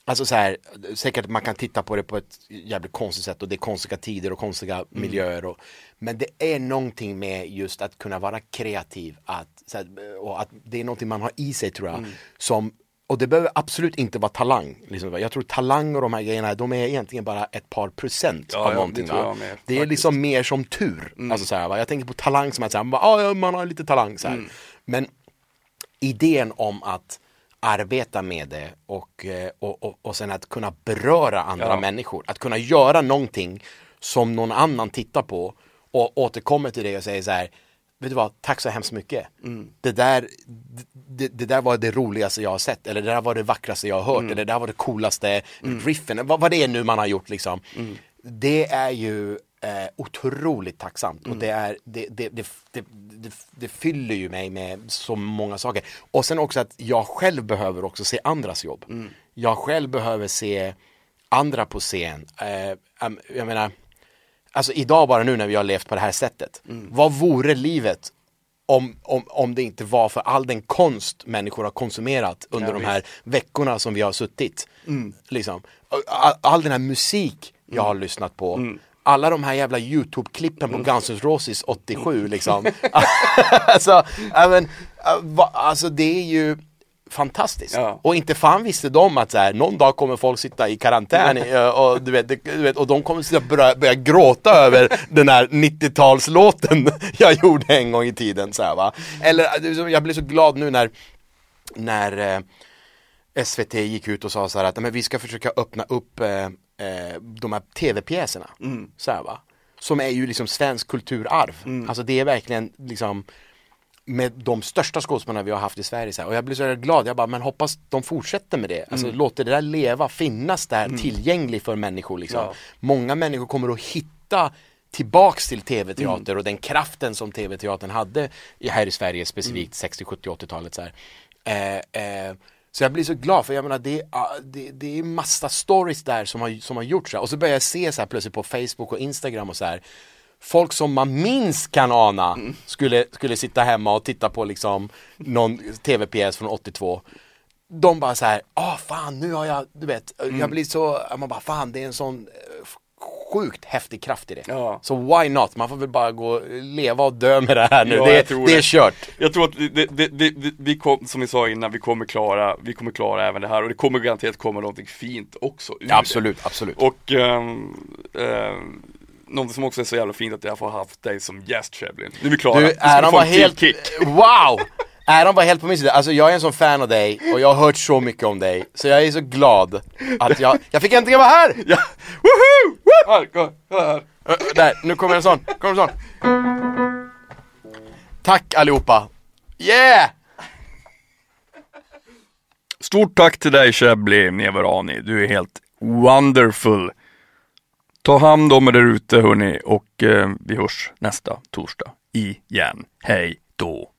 Alltså så här, säkert man kan titta på det på ett jävligt konstigt sätt och det är konstiga tider och konstiga Mm. miljöer och, Men det är någonting med just att kunna vara kreativ att, så här, och att det är någonting man har i sig tror jag Mm. som och det behöver absolut inte vara talang. Liksom. Jag tror talang och de här grejerna, de är egentligen bara ett par procent Ja, av ja, någonting. det va? med, det är. Mm. liksom mer som tur. Alltså, så här, va? Jag tänker på talang som att säga, ah, ja, man har lite talang. Så. Mm. Men idén om att arbeta med det och, eh, och, och, och sen att kunna beröra andra Ja. människor. Att kunna göra någonting som någon annan tittar på och återkommer till dig och säger så här Vet du vad, tack så hemskt mycket. Det, där, det, det där var det roligaste jag har sett, eller det där var det vackraste jag har hört, eller det där var det coolaste riffen, vad, vad det är nu man har gjort liksom. Det är ju eh, otroligt tacksamt och det, är, det, det, det, det, det, fyller ju mig med så många saker. Och sen också att jag själv behöver också se andras jobb. Jag själv behöver se andra på scen. Eh, jag menar, alltså idag bara nu när vi har levt på det här sättet. Vad vore livet om, om, om det inte var för all den konst människor har konsumerat under Ja, de här veckorna som vi har suttit. Liksom. All, all den här musik jag har lyssnat på. Alla de här jävla YouTube-klippen på Guns N' Roses 87 [LAUGHS] liksom. [LAUGHS] alltså, äh, va, alltså det är ju fantastiskt. Ja. Och inte fan visste de att så här, någon dag kommer folk sitta i karantän eh, och, du vet, du vet, och de kommer sitta börja, börja gråta över [LAUGHS] den här 90-talslåten jag gjorde en gång i tiden. Så här, va? Eller jag blir så glad nu när, när eh, SVT gick ut och sa så här att men vi ska försöka öppna upp eh, eh, de här tv-pjäserna. Så här, va? Som är ju liksom svensk kulturarv. Alltså det är verkligen liksom med de största skådespelarna vi har haft i Sverige så här. och jag blir så glad, jag bara men hoppas de fortsätter med det, alltså låter det där leva, finnas där tillgängligt för människor liksom. Ja. Många människor kommer att hitta tillbaks till tv-teater och den kraften som tv-teatern hade i, här i Sverige specifikt 60, 70, 80-talet så. Eh, eh, så jag blir så glad för jag menar det, det, det är massa stories där som har, som har gjorts och så börjar jag se så här plötsligt på Facebook och Instagram och så här Folk som man minst kan ana skulle, skulle sitta hemma och titta på liksom någon tv-pjäs från 82 De bara så här, ah fan nu har jag, du vet, jag blir så, man bara fan det är en sån eh, sjukt häftig kraft i det. Ja. Så why not? Man får väl bara gå, leva och dö med det här nu. Ja, det, det är kört. Jag tror att det, det, vi kom, som vi sa innan, vi kommer klara, vi kommer klara även det här och det kommer garanterat komma någonting fint också ur. Absolut, absolut. Och um, um, något som också är så jävla fint att jag får haft dig som gäst Cheblin. Nu är vi klara. Du, Adam få var helt, wow! Adam var helt på min sida, alltså jag är en sån fan av dig och jag har hört så mycket om dig Så jag är så glad att jag, jag fick äntligen vara här! Ja, woho! Här, kom, här. Där, nu kommer en sån, kommer en sån Tack allihopa! Yeah! Stort tack till dig Chebli Neverani. Du är helt wonderful. Ta hand om er där ute hörni och eh, vi hörs nästa torsdag igen. Hej då.